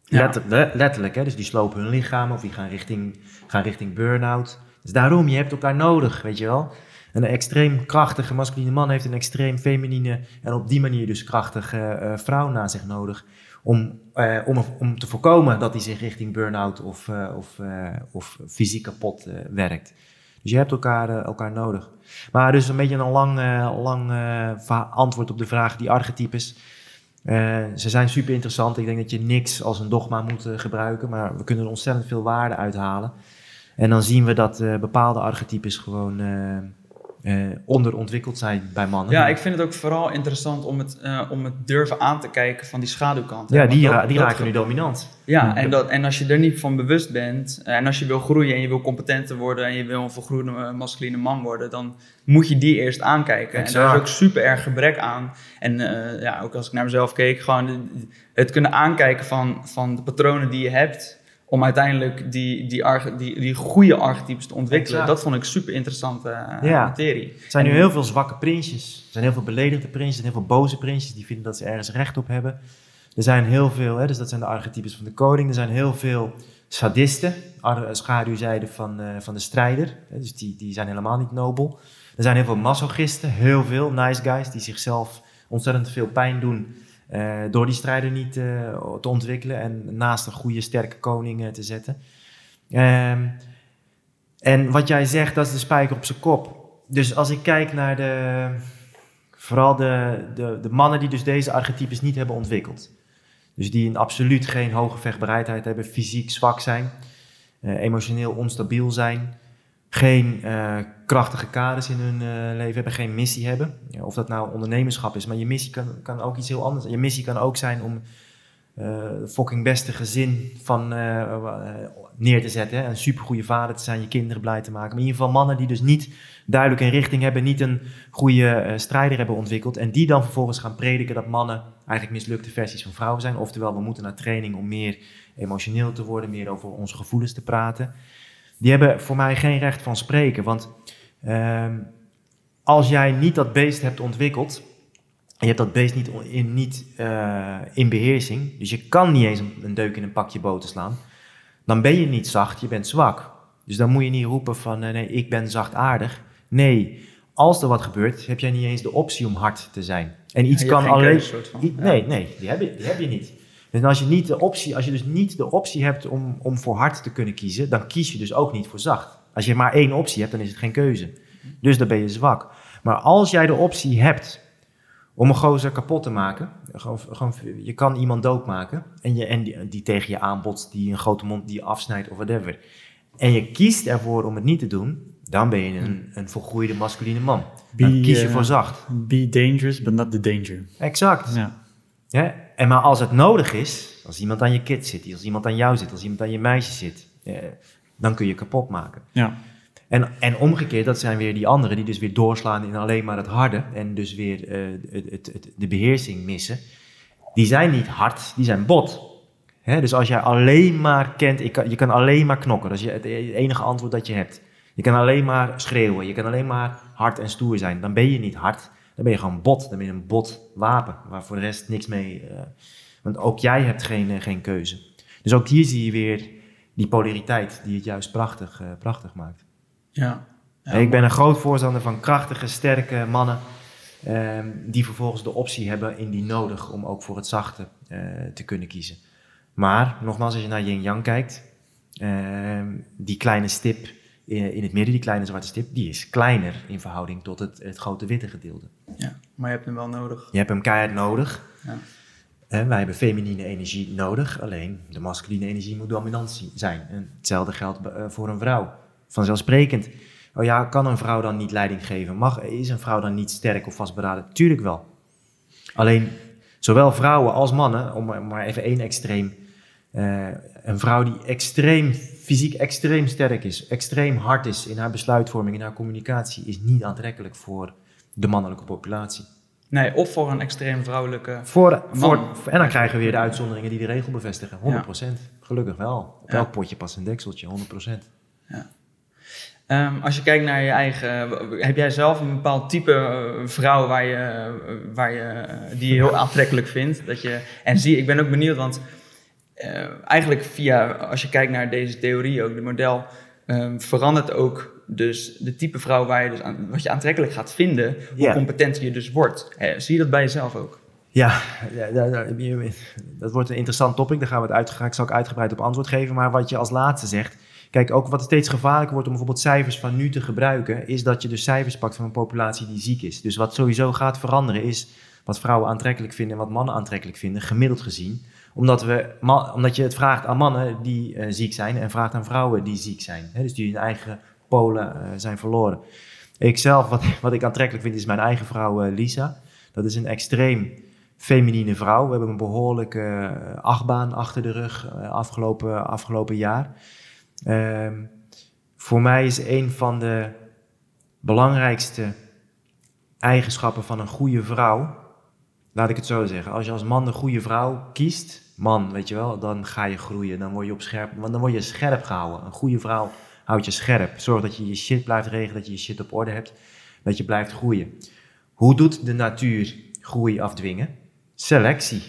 Ja. Letter- le- letterlijk, hè? dus die slopen hun lichaam of die gaan richting, gaan richting burn-out. Dus daarom, je hebt elkaar nodig, weet je wel. Een extreem krachtige masculine man heeft een extreem feminine en op die manier dus krachtige vrouw na zich nodig. Om, eh, om, om te voorkomen dat hij zich richting burn-out of, eh, of, eh, of fysiek kapot werkt. Dus je hebt elkaar, elkaar nodig. Maar dus een beetje een lang, lang antwoord op de vraag, die archetypes. Ze zijn super interessant. Ik denk dat je niks als een dogma moet gebruiken, maar we kunnen er ontzettend veel waarde uithalen. En dan zien we dat bepaalde archetypes gewoon eh, onderontwikkeld zijn bij mannen. Ja, ik vind het ook vooral interessant om het, eh, om het durven aan te kijken van die schaduwkant. ja die, ra- die dat raken nu dominant. Ja, Ja. en, dat, en als je er niet van bewust bent, en als je wil groeien en je wil competenter worden en je wil een volgroeide eh, masculine man worden, dan moet je die eerst aankijken. En daar is Exact. ook super erg gebrek aan. En ja, ook als ik naar mezelf keek, gewoon het kunnen aankijken van, van de patronen die je hebt, om uiteindelijk die, die, die, die goede archetypes te ontwikkelen. Exact. Dat vond ik super interessante eh, Ja. materie. Er zijn nu En- heel veel zwakke prinsjes. Er zijn heel veel beledigde prinsjes en heel veel boze prinsjes die vinden dat ze ergens recht op hebben. Er zijn heel veel, hè, dus dat zijn de archetypes van de koning. Er zijn heel veel sadisten, schaduwzijde van, eh, van de strijder. Hè, dus die, die zijn helemaal niet nobel. Er zijn heel veel masochisten, heel veel nice guys die zichzelf ontzettend veel pijn doen eh, door die strijder niet eh, te ontwikkelen en naast een goede, sterke koning eh, te zetten. Ehm, en wat jij zegt, dat is de spijker op zijn kop. Dus als ik kijk naar de, vooral de, de, de mannen die dus deze archetypes niet hebben ontwikkeld. Dus die een absoluut geen hoge vechtbereidheid hebben, fysiek zwak zijn, emotioneel onstabiel zijn, geen eh, krachtige kaders in hun eh, leven hebben, geen missie hebben. Ja, of dat nou ondernemerschap is, maar je missie kan, kan ook iets heel anders zijn. Je missie kan ook zijn om eh fucking beste gezin van, neer te zetten. Een supergoeie vader te zijn, je kinderen blij te maken. Maar in ieder geval mannen die dus niet duidelijk een richting hebben, niet een goede strijder hebben ontwikkeld. En die dan vervolgens gaan prediken dat mannen eigenlijk mislukte versies van vrouwen zijn. Oftewel, we moeten naar training om meer emotioneel te worden, meer over onze gevoelens te praten. Die hebben voor mij geen recht van spreken. Want ehm, als jij niet dat beest hebt ontwikkeld, en je hebt dat beest niet in, niet, eh, in beheersing, dus je kan niet eens een, deuk in een pakje boter slaan, dan ben je niet zacht, je bent zwak. Dus dan moet je niet roepen van eh, nee, ik ben zachtaardig. Nee, als er wat gebeurt, heb jij niet eens de optie om hard te zijn. En iets Ja, kan alleen. keuze, soort van. I-. Nee, nee, die heb je, die heb je niet. Dus als je, niet de optie, als je dus niet de optie hebt om, om voor hard te kunnen kiezen, dan kies je dus ook niet voor zacht. Als je maar één optie hebt, dan is het geen keuze. Dus dan ben je zwak. Maar als jij de optie hebt om een gozer kapot te maken, gewoon, gewoon, je kan iemand doodmaken en, je, en die, die tegen je aanbotst, die een grote mond die je afsnijdt of whatever. En je kiest ervoor om het niet te doen, dan ben je een, een volgroeide masculine man. Dan kies je eh, voor zacht. Be dangerous, but not the danger. Exact. Ja. Ja, en maar als het nodig is, als iemand aan je kind zit, als iemand aan jou zit, als iemand aan je meisje zit, eh, dan kun je kapot maken. Ja. En, en omgekeerd, dat zijn weer die anderen die dus weer doorslaan in alleen maar het harde en dus weer eh, het, het, het- de beheersing missen. Die zijn niet hard, die zijn bot. Dus als jij alleen maar kent, ik kan, je kan alleen maar knokken, dat is het enige antwoord dat je hebt. Je kan alleen maar schreeuwen, je kan alleen maar hard en stoer zijn. Dan ben je niet hard, dan ben je gewoon bot. Dan ben je een bot wapen, waar voor de rest niks mee... eh, want ook jij hebt geen, eh, geen keuze. Dus ook hier zie je weer die polariteit die het juist prachtig, eh, prachtig maakt. Ja. Ja, ik ben een groot voorstander van krachtige, sterke mannen. ehm, die vervolgens de optie hebben indien nodig om ook voor het zachte te kunnen kiezen. Maar nogmaals, als je naar Yin Yang kijkt, ehm, die kleine stip in, in het midden, die kleine zwarte stip, die is kleiner in verhouding tot het, het grote witte gedeelte. Ja, maar je hebt hem wel nodig. Je hebt hem keihard nodig. Ja. En wij hebben feminine energie nodig, alleen de masculine energie moet dominant zijn. En hetzelfde geldt eh, voor een vrouw. Vanzelfsprekend. Oh ja, kan een vrouw dan niet leiding geven? Mag, is een vrouw dan niet sterk of vastberaden? Tuurlijk wel. Alleen, zowel vrouwen als mannen, om maar- even één extreem. eh, een vrouw die extreem, fysiek extreem sterk is, extreem hard is in haar besluitvorming, in haar communicatie, is niet aantrekkelijk voor de mannelijke populatie. Nee, of voor een extreem vrouwelijke... Voor, voor, en dan krijgen we weer de uitzonderingen die de regel bevestigen. 100%. Gelukkig wel. Op Ja. elk potje past een dekseltje, 100%. Ehm, als je kijkt naar je eigen... Heb jij zelf een bepaald type eh, vrouw waar je, waar je, eh, die je heel aantrekkelijk vindt? Dat je, en zie, ik ben ook benieuwd, want eh, eigenlijk via... Als je kijkt naar deze theorie ook, de model... ehm, verandert ook Dus de type vrouw waar je dus aan, wat je aantrekkelijk gaat vinden, hoe Ja. competenter je dus wordt. Zie je dat bij jezelf ook? Ja, dat wordt een interessant topic. Daar gaan we het uit, ga ik zal ik uitgebreid op antwoord geven. Maar wat je als laatste zegt. Kijk, ook wat steeds gevaarlijker wordt om bijvoorbeeld cijfers van nu te gebruiken, is dat je dus cijfers pakt van een populatie die ziek is. Dus wat sowieso gaat veranderen is wat vrouwen aantrekkelijk vinden en wat mannen aantrekkelijk vinden, gemiddeld gezien. Omdat, we, omdat je het vraagt aan mannen die eh, ziek zijn en vraagt aan vrouwen die ziek zijn. Hè, dus die hun eigen polen eh, zijn verloren. Ik zelf, wat, wat ik aantrekkelijk vind, is mijn eigen vrouw eh, Lisa. Dat is een extreem feminine vrouw. We hebben een behoorlijke eh, achtbaan achter de rug afgelopen, afgelopen jaar. Ehm, voor mij is een van de belangrijkste eigenschappen van een goede vrouw, laat ik het zo zeggen. Als je als man een goede vrouw kiest, man, weet je wel, dan ga je groeien. Dan word je op scherp, want dan word je scherp gehouden. Een goede vrouw houdt je scherp. Zorg dat je je shit blijft regelen, dat je je shit op orde hebt, dat je blijft groeien. Hoe doet de natuur groei afdwingen? Selectie.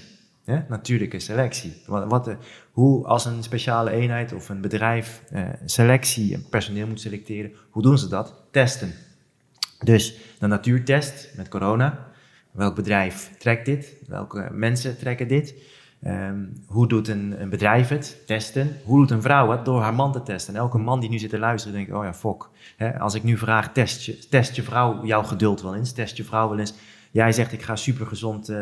Natuurlijke selectie. Wat, de, hoe als een speciale eenheid of een bedrijf eh, selectie en personeel moet selecteren, hoe doen ze dat? Testen. Dus de natuur test met corona. Welk bedrijf trekt dit? Welke mensen trekken dit? Ehm, hoe doet een, een bedrijf het? Testen. Hoe doet een vrouw het? Door haar man te testen. En elke man die nu zit te luisteren, denkt: oh ja, fok. Als ik nu vraag: test je, test je vrouw jouw geduld wel eens? Test je vrouw wel eens? Jij zegt: ik ga super gezond.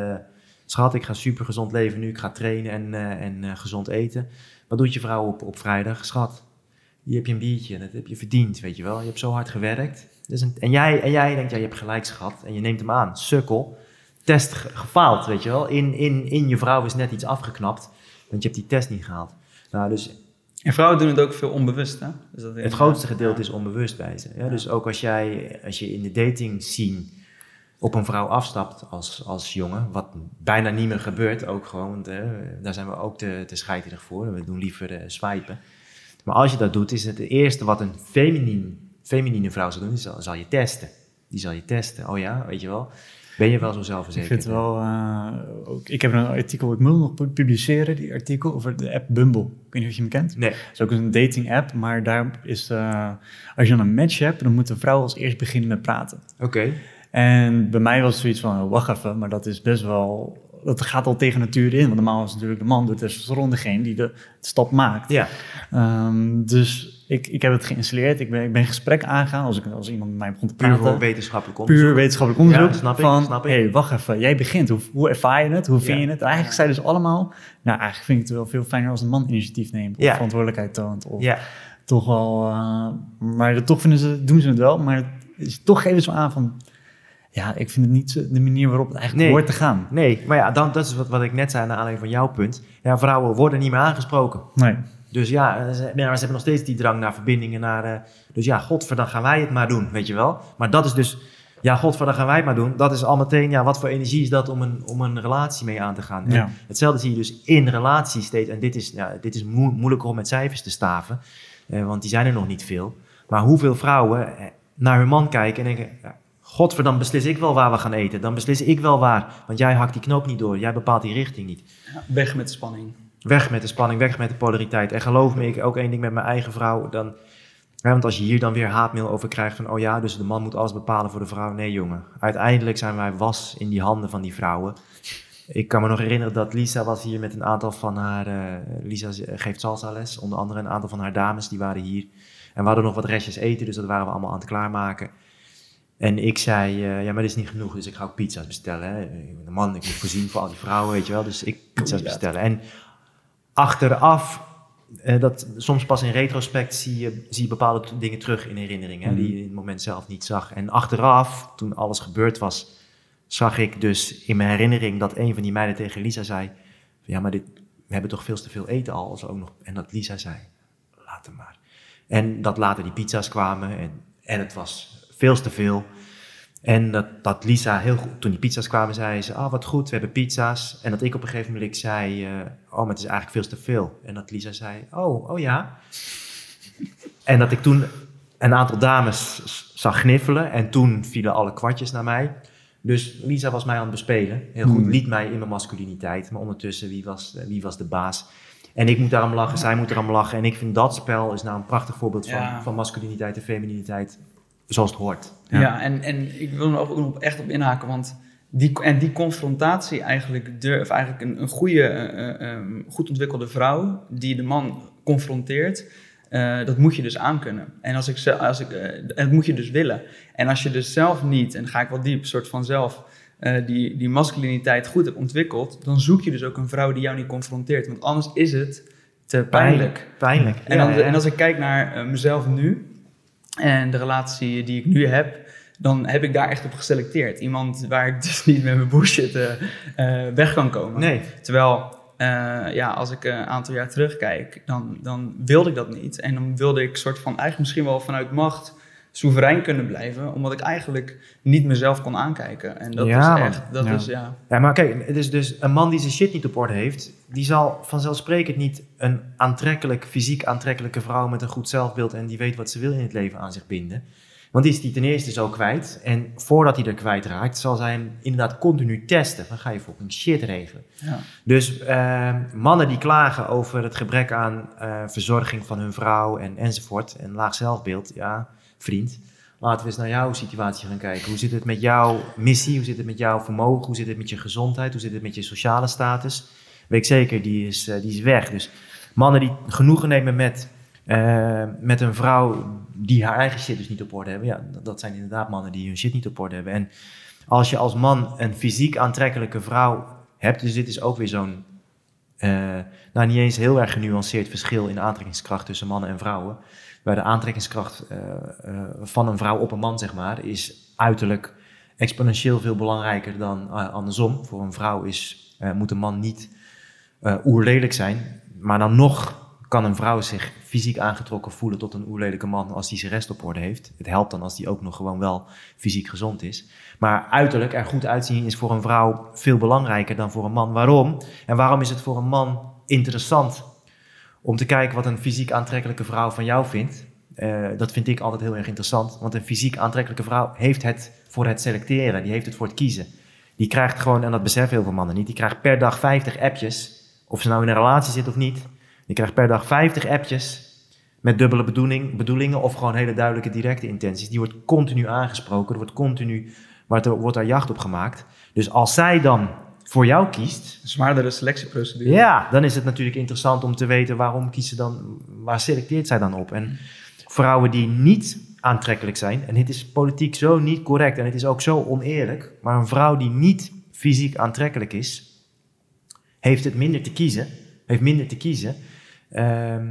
schat, ik ga super gezond leven nu. Ik ga trainen en, eh, en eh, gezond eten. Wat doet je vrouw op, op vrijdag? Schat, hier heb je een biertje. Dat heb je verdiend, weet je wel. Je hebt zo hard gewerkt. Dus en, jij, en jij denkt: ja, je hebt gelijk, schat. En je neemt hem aan. Sukkel test ge- gefaald, weet je wel. In, in, in je vrouw is net iets afgeknapt, want je hebt die test niet gehaald. Nou, dus En vrouwen doen het ook veel onbewust, hè? Dus dat het grootste gedeelte is onbewust bij ze. Ja? Dus ook als jij, als je in de dating scene op een vrouw afstapt als, als jongen, wat bijna niet meer gebeurt, ook gewoon, want eh, daar zijn we ook te, te scheiterig voor. We doen liever eh, swipen. Maar als je dat doet, is het het eerste wat een feminien, feminine vrouw zal doen, is zal, zal je testen. Die zal je testen. Oh ja, weet je wel. Ben je wel zo Ik zelfverzekerd? vind het wel, eh, ook, ik heb een artikel, ik moet nog pu- publiceren, die artikel over de app Bumble. Ik weet niet of je hem kent. Nee. Het is ook een dating app, maar daar is, eh, als je dan een match hebt, dan moet de vrouw als eerst beginnen met praten. Oké. En bij mij was het zoiets van, oh, wacht even, maar dat is best wel, dat gaat al tegen natuur in. Want normaal is natuurlijk de man door testosteron degene die de stap maakt. Ja. Ehm, dus ik, ik heb het geïnstalleerd, ik ben, ik ben gesprek aangegaan als, ik, als iemand met mij begon te Puur praten. voor wetenschappelijk onderzoek. Puur wetenschappelijk onderzoek. Ja, snap ik, van, snap ik. hey, wacht even, jij begint. Hoe, hoe ervaar je het? Hoe vind Ja. je het? Eigenlijk zijn dus allemaal... Nou, eigenlijk vind ik het wel veel fijner als een man initiatief neemt. Of Ja. verantwoordelijkheid toont. Of toch wel... eh, maar toch vinden ze, doen ze het wel. Maar het is, toch geven ze aan van... Ja, ik vind het niet de manier waarop het eigenlijk Nee. hoort te gaan. Nee, maar ja, dan, dat is wat, wat ik net zei naar aanleiding van jouw punt. Ja, vrouwen worden niet meer aangesproken. Nee. Dus ja, eh, ze, ja, maar ze hebben nog steeds die drang naar verbindingen. Naar, eh, dus ja, godver, dan gaan wij het maar doen, weet je wel. Maar dat is dus, ja, godver, dan gaan wij het maar doen. Dat is al meteen, ja, wat voor energie is dat om een, om een relatie mee aan te gaan. Ja. Hetzelfde zie je dus in relaties steeds. En dit is, ja, dit is moe- moeilijker om met cijfers te staven. eh, want die zijn er nog niet veel. Maar hoeveel vrouwen naar hun man kijken en denken... Ja, Godver, dan beslis ik wel waar we gaan eten. Dan beslis ik wel waar. Want jij hakt die knoop niet door. Jij bepaalt die richting niet. Ja, weg met de spanning. Weg met de spanning, weg met de polariteit. En geloof me, ik ook één ding met mijn eigen vrouw. Dan, hè, want als je hier dan weer haatmail over krijgt van... oh ja, dus de man moet alles bepalen voor de vrouw. Nee, jongen. Uiteindelijk zijn wij was in die handen van die vrouwen. Ik kan me nog herinneren dat Lisa was hier met een aantal van haar... eh, Lisa geeft salsa les. Onder andere een aantal van haar dames, die waren hier. En we hadden nog wat restjes eten, dus dat waren we allemaal aan het klaarmaken. En ik zei, eh, ja, maar dit is niet genoeg, dus ik ga ook pizza's bestellen. Hè. Man, ik moet voorzien voor al die vrouwen, weet je wel. Dus ik pizza's bestellen. En achteraf, eh, dat, soms pas in retrospect zie je, zie je bepaalde dingen terug in herinneringen, hè, die je in het moment zelf niet zag. En achteraf, toen alles gebeurd was, zag ik dus in mijn herinnering dat een van die meiden tegen Lisa zei, ja, maar dit, we hebben toch veel te veel eten al, als ook nog. En dat Lisa zei, laat hem maar. En dat later die pizza's kwamen en, en het was veel te veel. En dat, dat Lisa heel goed, toen die pizza's kwamen, zei ze, ah wat goed, we hebben pizza's. En dat ik op een gegeven moment zei, eh, oh maar het is eigenlijk veel te veel. En dat Lisa zei, oh, oh ja. En dat ik toen een aantal dames zag gniffelen en toen vielen alle kwartjes naar mij. Dus Lisa was mij aan het bespelen. Heel goed, Hmm. liet mij in mijn masculiniteit. Maar ondertussen, wie was, wie was de baas? En ik moet daarom lachen, zij moet erom lachen. En ik vind dat spel is nou een prachtig voorbeeld van, Ja. van masculiniteit en femininiteit zoals het hoort. Ja, Ja. en, en ik wil er ook nog echt op inhaken, want die, en die confrontatie eigenlijk, de, of eigenlijk een, een goede, eh, eh, eh, goed ontwikkelde vrouw die de man confronteert, eh, dat moet je dus aankunnen. En als ik, als ik, dat moet je dus willen. En als je dus zelf niet, en dan ga ik wel diep, soort van zelf, eh, die, die masculiniteit goed hebt ontwikkeld, dan zoek je dus ook een vrouw die jou niet confronteert. Want anders is het te pijnlijk. Pijnlijk. En, Ja, dan, ja. en als ik kijk naar mezelf nu en de relatie die ik nu heb, dan heb ik daar echt op geselecteerd. Iemand waar ik dus niet met mijn bullshit eh, eh, weg kan komen. Nee, Terwijl, eh, ja, als ik een aantal jaar terugkijk, dan, dan wilde ik dat niet. En dan wilde ik soort van eigenlijk misschien wel vanuit macht soeverein kunnen blijven, omdat ik eigenlijk niet mezelf kon aankijken. En dat Ja, is echt, dat Ja. is ja. Ja, maar kijk, het is dus een man die zijn shit niet op orde heeft, die zal vanzelfsprekend niet een aantrekkelijk, fysiek aantrekkelijke vrouw met een goed zelfbeeld en die weet wat ze wil in het leven aan zich binden. Want die is die ten eerste zo kwijt. En voordat hij er kwijtraakt, zal zij hem inderdaad continu testen. Dan ga je fucking shit regelen. ja. Dus eh, mannen die klagen over het gebrek aan eh, verzorging van hun vrouw en, enzovoort. En laag zelfbeeld, ja, vriend. Laten we eens naar jouw situatie gaan kijken. Hoe zit het met jouw missie? Hoe zit het met jouw vermogen? Hoe zit het met je gezondheid? Hoe zit het met je sociale status? Weet ik zeker, die is, eh, die is weg. Dus mannen die genoegen nemen met, eh, met een vrouw die haar eigen shit dus niet op orde hebben. Ja, dat- zijn inderdaad mannen die hun shit niet op orde hebben. En als je als man een fysiek aantrekkelijke vrouw hebt, dus dit is ook weer zo'n, eh, nou niet eens heel erg genuanceerd verschil in aantrekkingskracht tussen mannen en vrouwen. Waar de aantrekkingskracht eh, eh, van een vrouw op een man, zeg maar, is uiterlijk exponentieel veel belangrijker dan eh, andersom. Voor een vrouw is, moet een man niet oerlelijk zijn, maar dan nog kan een vrouw zich fysiek aangetrokken voelen tot een oerlelijke man als die zijn rest op orde heeft. Het helpt dan als die ook nog gewoon wel fysiek gezond is. Maar uiterlijk er goed uitzien is voor een vrouw veel belangrijker dan voor een man. Waarom? En waarom is het voor een man interessant om te kijken wat een fysiek aantrekkelijke vrouw van jou vindt? Eh, dat vind ik altijd heel erg interessant. Want een fysiek aantrekkelijke vrouw heeft het voor het selecteren. Die heeft het voor het kiezen. Die krijgt gewoon, en dat beseffen heel veel mannen niet, die krijgt per dag 50 appjes. Of ze nou in een relatie zit of niet. Die krijgt per dag 50 appjes met dubbele bedoeling, bedoelingen of gewoon hele duidelijke directe intenties. Die wordt continu aangesproken. Er wordt continu, maar er wordt daar jacht op gemaakt. Dus als zij dan voor jou kiest, Zwaardere selectieprocedure. ja, dan is het natuurlijk interessant om te weten waarom kiest ze dan, waar selecteert zij dan op? En vrouwen die niet aantrekkelijk zijn, en dit is politiek zo niet correct en het is ook zo oneerlijk, maar een vrouw die niet fysiek aantrekkelijk is, heeft het minder te kiezen, heeft minder te kiezen. Ehm,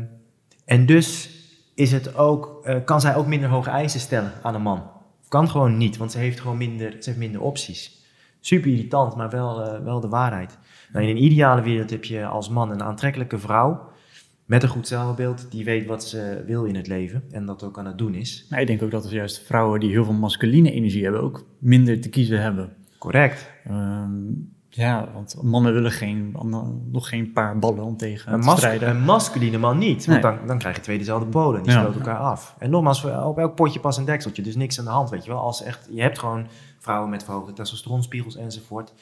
en dus is het ook, eh, kan zij ook minder hoge eisen stellen aan een man. Kan gewoon niet, want ze heeft gewoon minder, ze heeft minder opties. Super irritant, maar wel, eh, wel de waarheid. Nou, in een ideale wereld heb je als man een aantrekkelijke vrouw met een goed zelfbeeld, die weet wat ze wil in het leven en dat ook aan het doen is. Maar ik denk ook dat er juist vrouwen die heel veel masculine energie hebben, ook minder te kiezen hebben. Correct. Ehm, ja, want mannen willen geen, nog geen paar ballen om tegen Een, te strijden. een masculine man niet, want Nee. dan, dan krijg je twee dezelfde polen. Die Ja. stoten elkaar af. En nogmaals, op elk potje pas een dekseltje, dus niks aan de hand, weet je wel. Als echt, je hebt gewoon vrouwen met verhoogde testosteronspiegels enzovoort.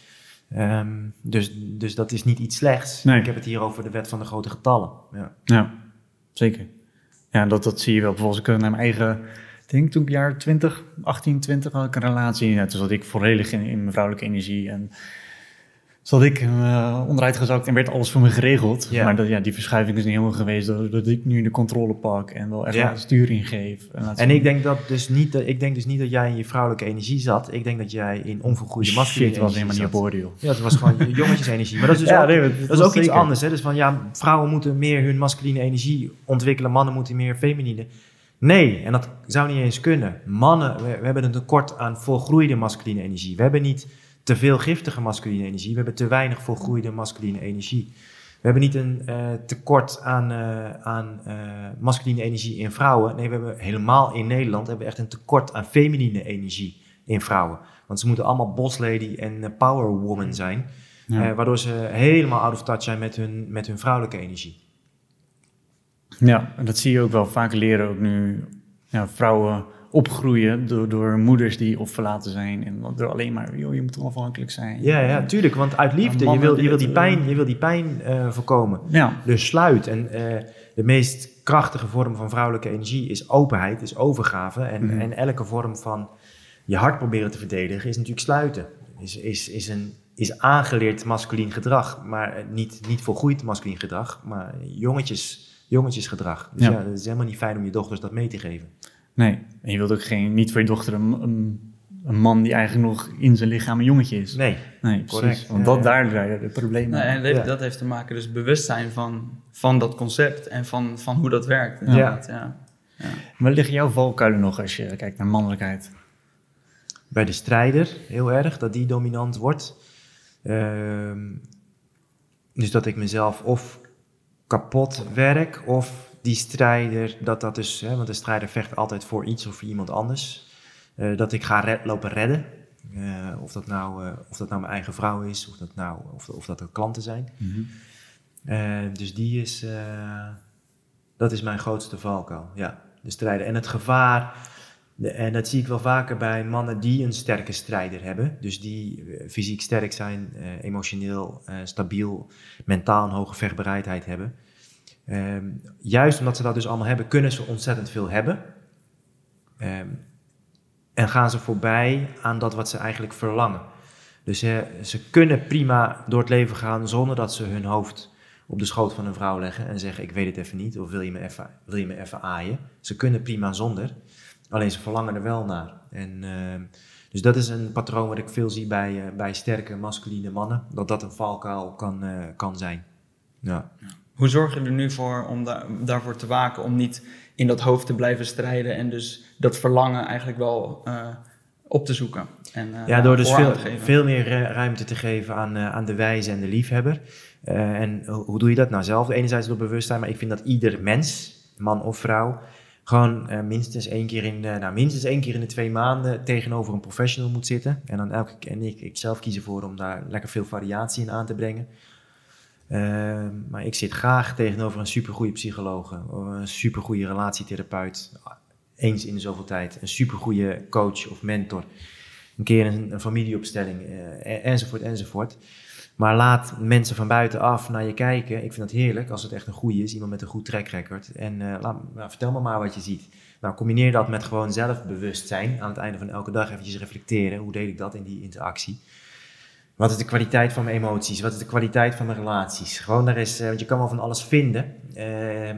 Ehm, dus, dus dat is niet iets slechts. Nee. Ik heb het hier over de wet van de grote getallen. Ja. Ja, zeker. Ja, dat, dat zie je wel. Bijvoorbeeld, ik naar mijn eigen, ik denk toen ik jaar 20, 18, 20 had ik een relatie. Ja, toen zat ik volledig in, in mijn vrouwelijke energie. En zat ik eh, onderuit gezakt en werd alles voor me geregeld. Maar dat, ja, die verschuiving is niet helemaal geweest. Dat, dat ik nu de controle pak en wel echt stuur ingeef. En, laat En zien- ik denk, dat dus niet, dat- ik denk dus niet dat jij in je vrouwelijke energie zat. Ik denk dat jij in onvergroeide masculine Shit, was helemaal niet op joh. Ja, het was gewoon jongetjesenergie. Maar dat is dus Ja, ook, nee, dat- is ook iets anders. Hè? Dus van ja, vrouwen moeten meer hun masculine energie ontwikkelen, mannen moeten meer feminine. Nee, en dat zou niet eens kunnen. Mannen, we, we hebben een tekort aan volgroeide masculine energie. We hebben niet te veel giftige masculine energie. We hebben te weinig volgroeide masculine energie. We hebben niet een eh, tekort aan, eh, aan eh, masculine energie in vrouwen. Nee, we hebben helemaal in Nederland hebben we echt een tekort aan feminine energie in vrouwen. Want ze moeten allemaal boss lady en power woman zijn. Ja. Waardoor ze helemaal out of touch zijn met hun, met hun vrouwelijke energie. Ja, dat zie je ook wel. Vaak leren ook nu ja, vrouwen opgroeien door, door moeders die of verlaten zijn en door alleen maar, joh, je moet onafhankelijk zijn. Ja, ja, tuurlijk, want uit liefde, je wil, je wil die pijn, je wil die pijn eh, voorkomen. Ja, Dus sluit. En eh, de meest krachtige vorm van vrouwelijke energie is openheid, is overgave. En, Mhm. en elke vorm van je hart proberen te verdedigen is natuurlijk sluiten. Is, is, is, een, is aangeleerd masculien gedrag, maar eh, niet, niet volgroeid masculien gedrag, maar jongetjes, jongetjesgedrag. Dus Ja. ja. het is helemaal niet fijn om je dochters dat mee te geven. Nee. En je wilt ook geen, niet voor je dochter een, een, een man die eigenlijk nog in zijn lichaam een jongetje is. Nee, Nee, precies. Correct, Want ja, dat ja. daar draaien de problemen. Nee, en dat heeft, Ja. dat heeft te maken dus bewustzijn van, van dat concept en van, van hoe dat werkt. Ja. inderdaad, ja. Waar liggen jouw valkuilen nog als je kijkt naar mannelijkheid? bij de strijder heel erg, dat die dominant wordt. Ehm, dus dat ik mezelf of kapot werk, of die strijder, dat dat dus, hè, want de strijder vecht altijd voor iets of voor iemand anders, eh, dat ik ga red- lopen redden. Eh, of, dat nou, eh, of dat nou mijn eigen vrouw is, of dat, nou, of, of dat er klanten zijn. Eh, dus die is, dat is mijn grootste valkuil, ja, de strijder. En het gevaar, de- en dat zie ik wel vaker bij mannen die een sterke strijder hebben. Dus die fysiek sterk zijn, emotioneel stabiel, mentaal een hoge vechtbereidheid hebben. Ehm, juist omdat ze dat dus allemaal hebben, kunnen ze ontzettend veel hebben. Ehm, en gaan ze voorbij aan dat wat ze eigenlijk verlangen. Dus ze kunnen prima door het leven gaan zonder dat ze hun hoofd op de schoot van een vrouw leggen en zeggen: Ik weet het even niet, of wil je me even, wil je me even aaien? Ze kunnen prima zonder, alleen ze verlangen er wel naar. En, ehm, dus dat is een patroon wat ik veel zie bij, eh, bij sterke masculine mannen, dat dat een valkuil kan, eh, kan zijn. Ja. Hoe zorg je er nu voor om daar, daarvoor te waken, om niet in dat hoofd te blijven strijden en dus dat verlangen eigenlijk wel eh, op te zoeken? En, eh, Ja, door dus veel, meer ru- ruimte te geven aan, eh, aan de wijze en de liefhebber. En ho- hoe doe je dat nou zelf? Enerzijds door bewustzijn, maar ik vind dat ieder mens, man of vrouw, gewoon minstens, één keer in, de- nou, minstens één keer in de twee maanden tegenover een professional moet zitten. En dan elke keer, en ik, ik zelf kies ervoor om daar lekker veel variatie in aan te brengen. Eh, maar ik zit graag tegenover een supergoeie psycholoog, een supergoeie relatietherapeut, eens in zoveel tijd, een supergoeie coach of mentor een keer een, een familieopstelling, eh, enzovoort, enzovoort. Maar laat mensen van buitenaf naar je kijken. Ik vind dat heerlijk als het echt een goede is, iemand met een goed track record. En eh, laat, nou, vertel me maar wat je ziet. Nou, combineer dat met gewoon zelfbewustzijn. Aan het einde van elke dag eventjes reflecteren. Hoe deed ik dat in die interactie? Wat is de kwaliteit van mijn emoties? Wat is de kwaliteit van mijn relaties? Gewoon daar is, eh, want je kan wel van alles vinden. Ehm,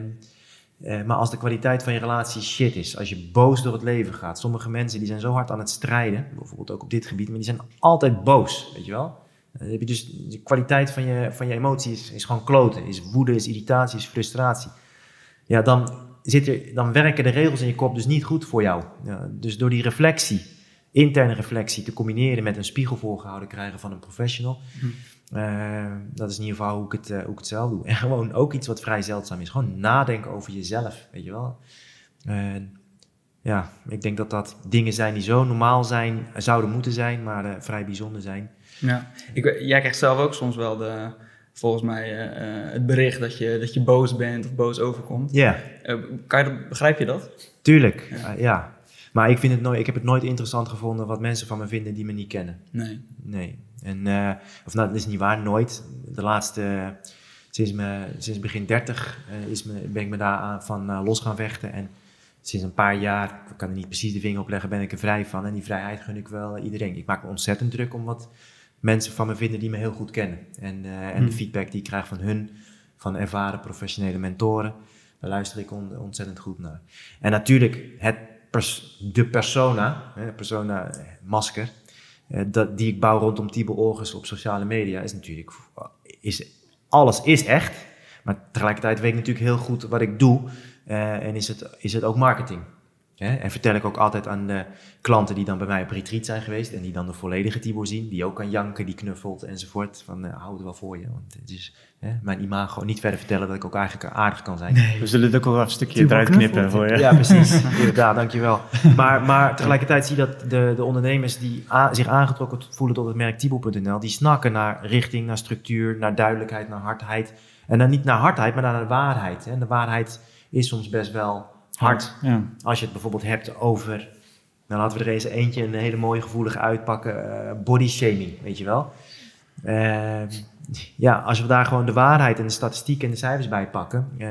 eh, maar als de kwaliteit van je relatie shit is, als je boos door het leven gaat. Sommige mensen die zijn zo hard aan het strijden, bijvoorbeeld ook op dit gebied, maar die zijn altijd boos, weet je wel. Dan heb je dus de kwaliteit van je, van je emotie is, gewoon kloten, is woede, is irritatie, is frustratie. Ja, dan, zit dan werken de regels in je kop dus niet goed voor jou. Dus door die reflectie, interne reflectie, te combineren met een spiegel voorgehouden krijgen van een professional. eh, dat is in ieder geval hoe ik, het, eh, hoe ik het zelf doe. En gewoon ook iets wat vrij zeldzaam is. Gewoon nadenken over jezelf, weet je wel. En ja, ik denk dat dat dingen zijn die zo normaal zijn, zouden moeten zijn, maar eh, vrij bijzonder zijn. Ja. Ik, jij krijgt zelf ook soms wel de, volgens mij eh, eh, het bericht dat je, dat je boos bent of boos overkomt. Ja, Eh, kan je begrijp je dat? tuurlijk. Ja. ja. Maar ik, vind het nooit, ik heb het nooit interessant gevonden wat mensen van me vinden die me niet kennen. Nee. Nee. En, eh, of nou, dat is niet waar, nooit. De laatste, sinds, me, sinds begin 30 eh, is me, ben ik me daar aan- van eh, los gaan vechten. En sinds een paar jaar, ik kan er niet precies de vinger op leggen, ben ik er vrij van. En die vrijheid gun ik wel iedereen. Ik maak me ontzettend druk om wat mensen van me vinden die me heel goed kennen. En, eh, en de Hmm. feedback die ik krijg van hun, van ervaren professionele mentoren, daar luister ik on- ontzettend goed naar. En natuurlijk, het de persona, hè, persona eh, masker, eh, dat, die ik bouw rondom Tibor Orges op sociale media, is natuurlijk, is, alles is echt, maar tegelijkertijd weet ik natuurlijk heel goed wat ik doe eh, en is het, is het ook marketing. Hè? En vertel ik ook altijd aan de klanten die dan bij mij op retreat zijn geweest en die dan de volledige Tibor zien, die ook kan janken, die knuffelt enzovoort, van eh, hou het wel voor je, want het is hè, mijn imago, niet verder vertellen dat ik ook eigenlijk aardig kan zijn. We zullen het ook wel een stukje Tibor eruit knippen knuffelt. voor je. Ja, precies. Inderdaad, dankjewel. Maar, maar tegelijkertijd zie je dat de, de ondernemers die a- zich aangetrokken voelen tot het merk Tibo.nl, die snakken naar richting, naar structuur, naar duidelijkheid, naar hardheid. En dan niet naar hardheid, maar naar de waarheid. hè. En de waarheid is soms best wel hard. Ja. Als je het bijvoorbeeld hebt over Nou, laten we er eens eentje, een hele mooie gevoelige uitpakken. eh, body shaming, weet je wel. Eh, ja, als we daar gewoon de waarheid en de statistieken en de cijfers bij pakken, eh,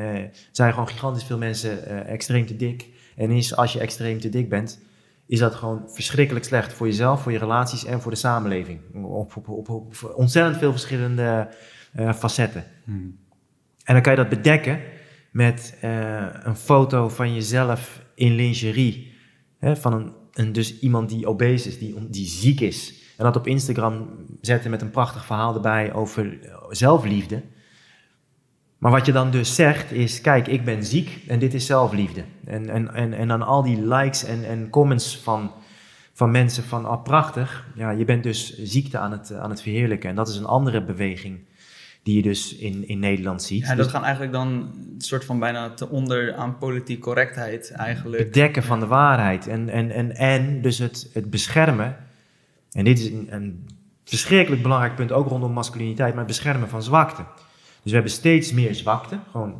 zijn gewoon gigantisch veel mensen eh, extreem te dik. En is, als je extreem te dik bent, is dat gewoon verschrikkelijk slecht voor jezelf, voor je relaties en voor de samenleving. Op, op, op, op ontzettend veel verschillende facetten. Hmm. En dan kan je dat bedekken met eh, een foto van jezelf in lingerie. Hè, van een, een, dus iemand die obese is, die, die ziek is. En dat op Instagram zetten met een prachtig verhaal erbij over eh, zelfliefde. Maar wat je dan dus zegt is, kijk, ik ben ziek en dit is zelfliefde. En, en, en, en dan al die likes en, en comments van, van mensen van, ah prachtig. Ja, je bent dus ziekte aan het, aan het verheerlijken. En dat is een andere beweging die je dus in, in Nederland ziet. Ja, Dus dat gaan eigenlijk dan een soort van bijna te onder aan politiek correctheid eigenlijk. bedekken van de waarheid. En, en, en, en dus het, het beschermen. En dit is een, een verschrikkelijk belangrijk punt, ook rondom masculiniteit, maar het beschermen van zwakte. Dus we hebben steeds meer zwakte, gewoon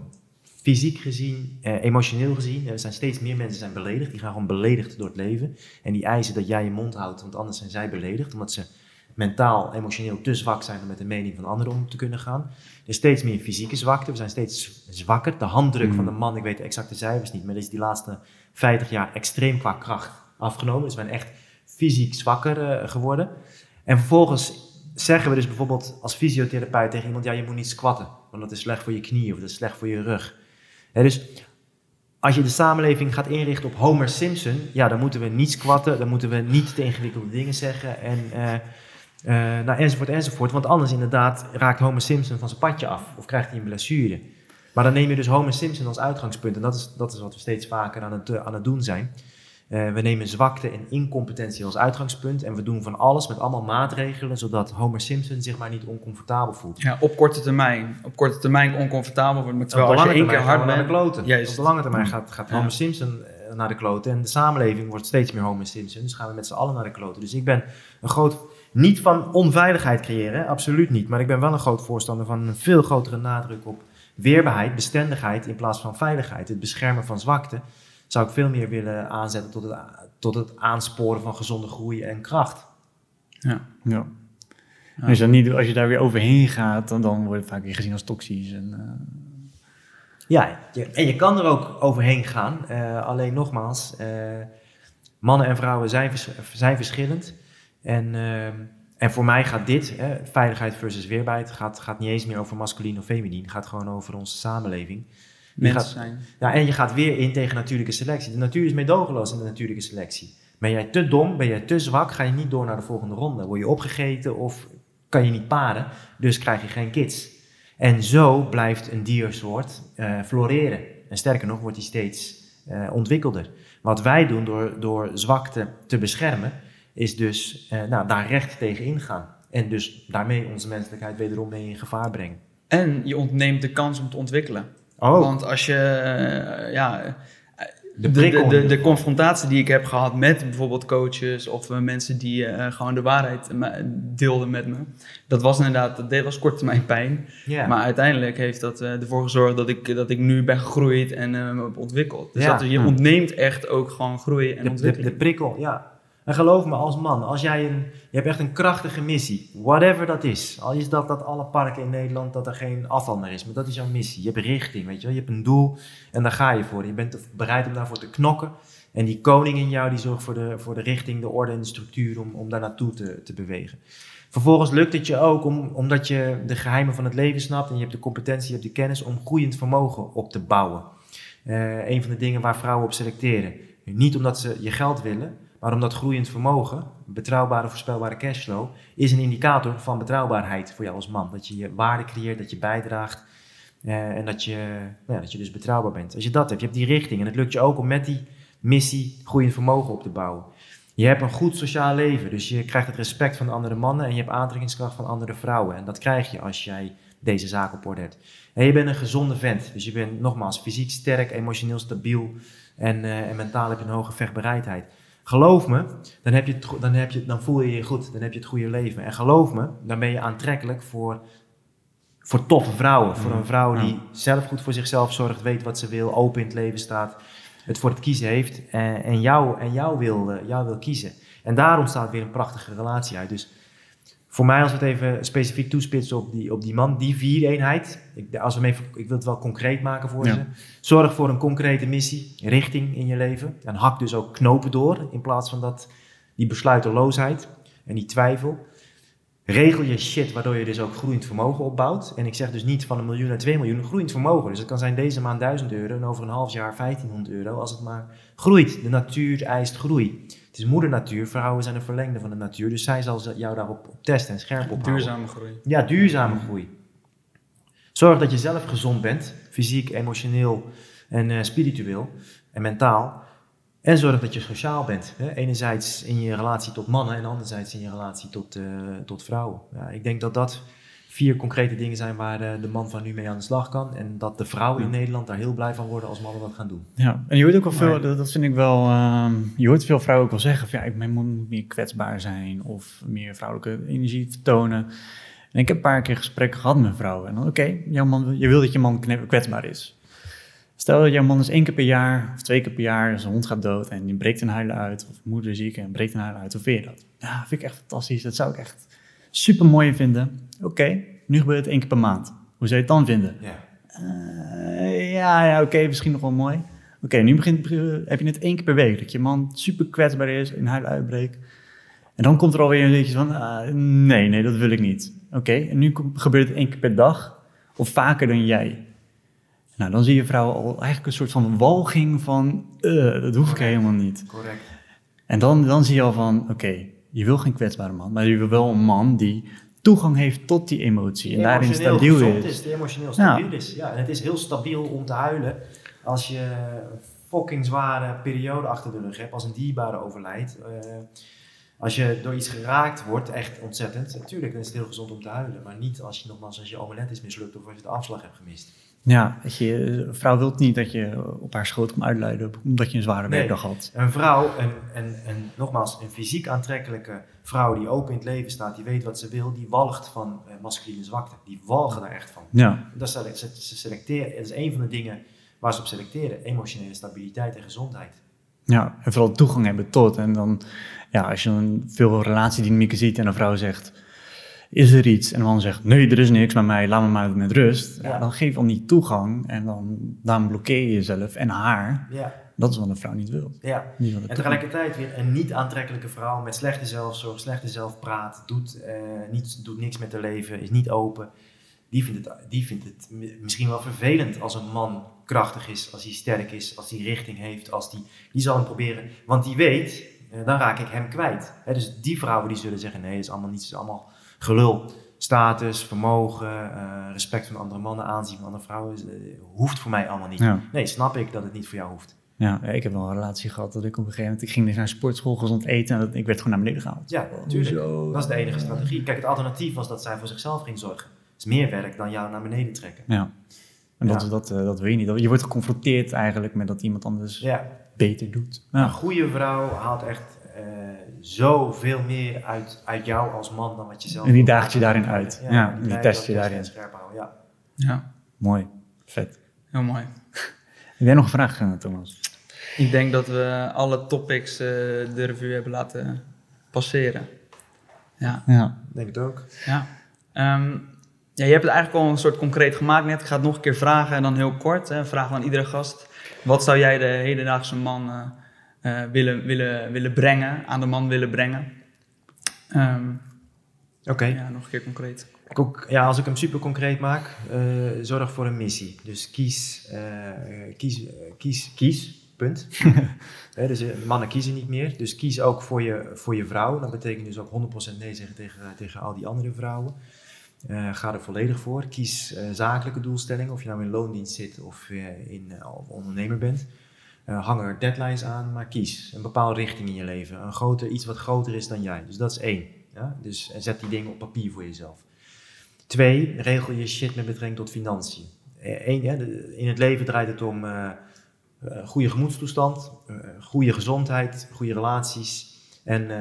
fysiek gezien, eh, emotioneel gezien. Er zijn steeds meer mensen zijn beledigd, die gaan gewoon beledigd door het leven. En die eisen dat jij je mond houdt, want anders zijn zij beledigd, omdat ze mentaal, emotioneel te zwak zijn om met de mening van anderen om te kunnen gaan. Er is steeds meer fysieke zwakte, we zijn steeds zwakker. De handdruk Mm. van de man, ik weet de exacte cijfers niet, maar is die laatste 50 jaar extreem qua kracht afgenomen. Dus we zijn echt fysiek zwakker eh, geworden. En vervolgens zeggen we dus bijvoorbeeld als fysiotherapeut tegen iemand, ja, je moet niet squatten, want dat is slecht voor je knieën of dat is slecht voor je rug. Dus als je de samenleving gaat inrichten op Homer Simpson, ja, dan moeten we niet squatten, dan moeten we niet te ingewikkelde dingen zeggen en eh, nou, enzovoort enzovoort. Want anders inderdaad raakt Homer Simpson van zijn padje af of krijgt hij een blessure. Maar dan neem je dus Homer Simpson als uitgangspunt en dat is, dat is wat we steeds vaker aan het, eh, aan het doen zijn. Eh, we nemen zwakte en incompetentie als uitgangspunt en we doen van alles met allemaal maatregelen, zodat Homer Simpson zich maar niet oncomfortabel voelt. Ja, op korte termijn. Op korte termijn oncomfortabel wordt. Maar Op terwijl de als je lange één keer hard we naar de bent... kloten. Juist. Op de lange termijn gaat, gaat Ja. Homer Simpson eh, naar de kloten en de samenleving wordt steeds meer Homer Simpson. Dus gaan we met z'n allen naar de kloten. Dus ik ben een groot, niet van onveiligheid creëren, hè, absoluut niet. Maar ik ben wel een groot voorstander van een veel grotere nadruk op weerbaarheid, bestendigheid in plaats van veiligheid. Het beschermen van zwakte zou ik veel meer willen aanzetten tot het, tot het aansporen van gezonde groei en kracht. Ja. Ja. Dus dan niet, als je daar weer overheen gaat, dan, dan wordt het vaak weer gezien als toxisch. En, eh, Ja, je- en je kan er ook overheen gaan. Eh, alleen nogmaals, eh, mannen en vrouwen zijn, vers- zijn verschillend. En, eh, en voor mij gaat dit, hè, veiligheid versus weerbaarheid, gaat, gaat niet eens meer over masculin of feminien. Het gaat gewoon over onze samenleving. Gaat- zijn. Ja, en je gaat weer in tegen natuurlijke selectie. De natuur is meedogenloos in de natuurlijke selectie. Ben jij te dom, ben jij te zwak, ga je niet door naar de volgende ronde. Word je opgegeten of kan je niet paren, dus krijg je geen kids. En zo blijft een diersoort eh, floreren. En sterker nog, wordt die steeds eh, ontwikkelder. Wat wij doen door, door zwakte te beschermen, is dus eh, nou, daar recht tegen ingaan. En dus daarmee onze menselijkheid wederom mee in gevaar brengen. En je ontneemt de kans om te ontwikkelen. Oh, Want als je, eh, ja, eh, de de, de, confrontatie die ik heb gehad met bijvoorbeeld coaches of mensen die gewoon de waarheid deelden met me, dat was inderdaad, dat was korte termijn pijn. Maar uiteindelijk heeft dat ervoor gezorgd dat ik, dat ik nu ben gegroeid en me heb ontwikkeld. Dus Ja. dat, je Hm. ontneemt echt ook gewoon groei en ontwikkeling. de prikkel, ja. En geloof me, als man, als jij een, je hebt echt een krachtige missie, whatever dat is. Al is dat dat alle parken in Nederland, dat er geen afval meer is, maar dat is jouw missie. Je hebt richting, weet je wel. Je hebt een doel en daar ga je voor. Je bent bereid om daarvoor te knokken. En die koning in jou, die zorgt voor de, voor de richting, de orde en de structuur om, om daar naartoe te, te bewegen. Vervolgens lukt het je ook om, omdat je de geheimen van het leven snapt en je hebt de competentie, je hebt de kennis om groeiend vermogen op te bouwen. Eh, een van de dingen waar vrouwen op selecteren. Niet omdat ze je geld willen, maar omdat groeiend vermogen, betrouwbare, voorspelbare cashflow, is een indicator van betrouwbaarheid voor jou als man. Dat je je waarde creëert, dat je bijdraagt eh, en dat je, nou ja, dat je dus betrouwbaar bent. Als je dat hebt, je hebt die richting en het lukt je ook om met die missie groeiend vermogen op te bouwen. Je hebt een goed sociaal leven, dus je krijgt het respect van andere mannen en je hebt aantrekkingskracht van andere vrouwen. En dat krijg je als jij deze zaak op orde hebt. En je bent een gezonde vent, dus je bent nogmaals fysiek sterk, emotioneel stabiel en, eh, en mentaal heb je een hoge vechtbereidheid. Geloof me, dan, heb je het, dan, heb je, dan voel je je goed, dan heb je het goede leven. En geloof me, dan ben je aantrekkelijk voor, voor toffe vrouwen. Voor een vrouw die zelf goed voor zichzelf zorgt, weet wat ze wil, open in het leven staat. het voor het kiezen heeft en, en, jou, en jou, wil, eh, jou wil kiezen. En daar ontstaat weer een prachtige relatie uit. Dus voor mij, als we het even specifiek toespitsen op die, op die man, die vier-eenheid. Ik, als we even, ik wil het wel concreet maken voor ze. Zorg voor een concrete missie, richting in je leven. En hak dus ook knopen door, in plaats van dat, die besluiteloosheid en die twijfel. Regel je shit, waardoor je dus ook groeiend vermogen opbouwt. En ik zeg dus niet van een miljoen naar 2 miljoen, groeiend vermogen. Dus het kan zijn deze maand 1000 euro en over een half jaar 1500 euro, als het maar groeit. De natuur eist groei. Het is moeder natuur, vrouwen zijn een verlengde van de natuur, dus zij zal jou daarop testen en scherp op Duurzame groei. Ja, duurzame groei. Zorg dat je zelf gezond bent, fysiek, emotioneel en uh, spiritueel en mentaal. En zorg dat je sociaal bent. Hè? Enerzijds in je relatie tot mannen en anderzijds in je relatie tot, uh, tot vrouwen. Ja, ik denk dat dat vier concrete dingen zijn waar de, de, man van nu mee aan de slag kan. En dat de vrouwen in Nederland daar heel blij van worden als mannen dat gaan doen. Ja, en je hoort ook wel veel, dat vind ik wel, uh, je hoort veel vrouwen ook wel zeggen van ja, mijn man moet meer kwetsbaar zijn of meer vrouwelijke energie vertonen. En ik heb een paar keer gesprekken gehad met vrouwen. En dan, oké, jouw man, je wil dat je man kwetsbaar is. Stel dat jouw man is één keer per jaar of twee keer per jaar zijn hond gaat dood en die breekt een huilen uit, of moeder ziek en breekt een huilen uit, hoe vind je dat? Ja, vind ik echt fantastisch. Dat zou ik echt super mooi vinden. Oké, nu gebeurt het één keer per maand. Hoe zou je het dan vinden? Ja, uh, ja, ja oké, misschien nog wel mooi. Oké, nu begint, heb je het één keer per week dat je man super kwetsbaar is, een huilen uitbreekt. En dan komt er alweer een beetje van, uh, nee, nee, dat wil ik niet. Oké, en nu gebeurt het één keer per dag of vaker dan jij. Nou, dan zie je vrouwen al eigenlijk een soort van walging van, uh, dat hoef ik helemaal niet. Correct. En dan, dan zie je al van, oké, je wil geen kwetsbare man, maar je wil wel een man die toegang heeft tot die emotie en daarin stabiel is. is. Die emotioneel stabiel is. Ja, en het is heel stabiel om te huilen als je een fucking zware periode achter de rug hebt, als een dierbare overlijdt. Uh, als je door iets geraakt wordt, echt ontzettend. Natuurlijk, dan is het heel gezond om te huilen. Maar niet als je nogmaals als je omelet is mislukt of als je de afslag hebt gemist. Ja, je, een vrouw wil niet dat je op haar schoot komt uitluiden omdat je een zware nee, werkdag had. Een vrouw, en, en, en nogmaals, een fysiek aantrekkelijke vrouw die open in het leven staat, die weet wat ze wil, die walgt van uh, masculine zwakte. Die walgen daar echt van. Ja. Dat, ze, ze selecteren, dat is een van de dingen waar ze op selecteren, emotionele stabiliteit en gezondheid. Ja, en vooral toegang hebben tot. En dan, ja, als je dan veel relatiedynamieken ziet en een vrouw zegt is er iets? En de man zegt, nee, er is niks bij mij, laat me maar met rust. Ja. dan geef al niet toegang en dan, dan blokkeer je jezelf en haar. Ja. Dat is wat een vrouw niet wil. Ja. en tegelijkertijd weer een niet aantrekkelijke vrouw met slechte zelfzorg, slechte zelfpraat, doet, uh, niet, doet niks met haar leven, is niet open. Die vindt, het, die vindt het misschien wel vervelend als een man krachtig is, als hij sterk is, als hij richting heeft, als die, die zal hem proberen. Want die weet, uh, dan raak ik hem kwijt. dus die vrouwen die zullen zeggen, nee, het is allemaal niet, allemaal gelul. Status, vermogen, uh, respect van andere mannen, aanzien van andere vrouwen, uh, hoeft voor mij allemaal niet. Nee, snap ik dat het niet voor jou hoeft. Ja, ik heb wel een relatie gehad dat ik op een gegeven moment, ik ging dus naar sportschool gezond eten en dat, ik werd gewoon naar beneden gehaald. Ja, natuurlijk. Dat is de enige strategie. Kijk, het alternatief was dat zij voor zichzelf ging zorgen. Het is meer werk dan jou naar beneden trekken. Ja. En dat, dat, uh, dat wil je niet. Je wordt geconfronteerd eigenlijk met dat iemand anders ja. beter doet. Ja. Een goede vrouw haalt echt zoveel meer uit, uit jou als man dan wat je zelf En die daagt je daarin uit. Ja, ja die, die test je daarin. Scherp houden, ja. ja. Mooi. Vet. Heel mooi. Heb jij nog een vraag, eh, Thomas? Ik denk dat we alle topics uh, de revue hebben laten passeren. Ja. ja. Denk het ook. Ja. Um, ja, je hebt het eigenlijk al een soort concreet gemaakt net. Ik ga het nog een keer vragen en dan heel kort. Hè, vragen aan iedere gast. Wat zou jij de hedendaagse man uh, uh, willen, willen, willen brengen, aan de man willen brengen? Um, Oké. Okay. Ja, nog een keer concreet. Ja, als ik hem super concreet maak, uh, zorg voor een missie. Dus kies, kies, kies, kies, punt. He, dus mannen kiezen niet meer. Dus kies ook voor je, voor je vrouw. Dat betekent dus ook 100% nee zeggen tegen, tegen al die andere vrouwen. Uh, ga er volledig voor. Kies zakelijke doelstellingen, of je nou in loondienst zit of in, ondernemer bent. Hang er deadlines aan, maar kies een bepaalde richting in je leven. Een iets wat groter is dan jij. Dus dat is één. Ja? Dus zet die dingen op papier voor jezelf. Twee, regel je shit met betrekking tot financiën. Eén, ja, in het leven draait het om goede gemoedstoestand, goede gezondheid, goede relaties, en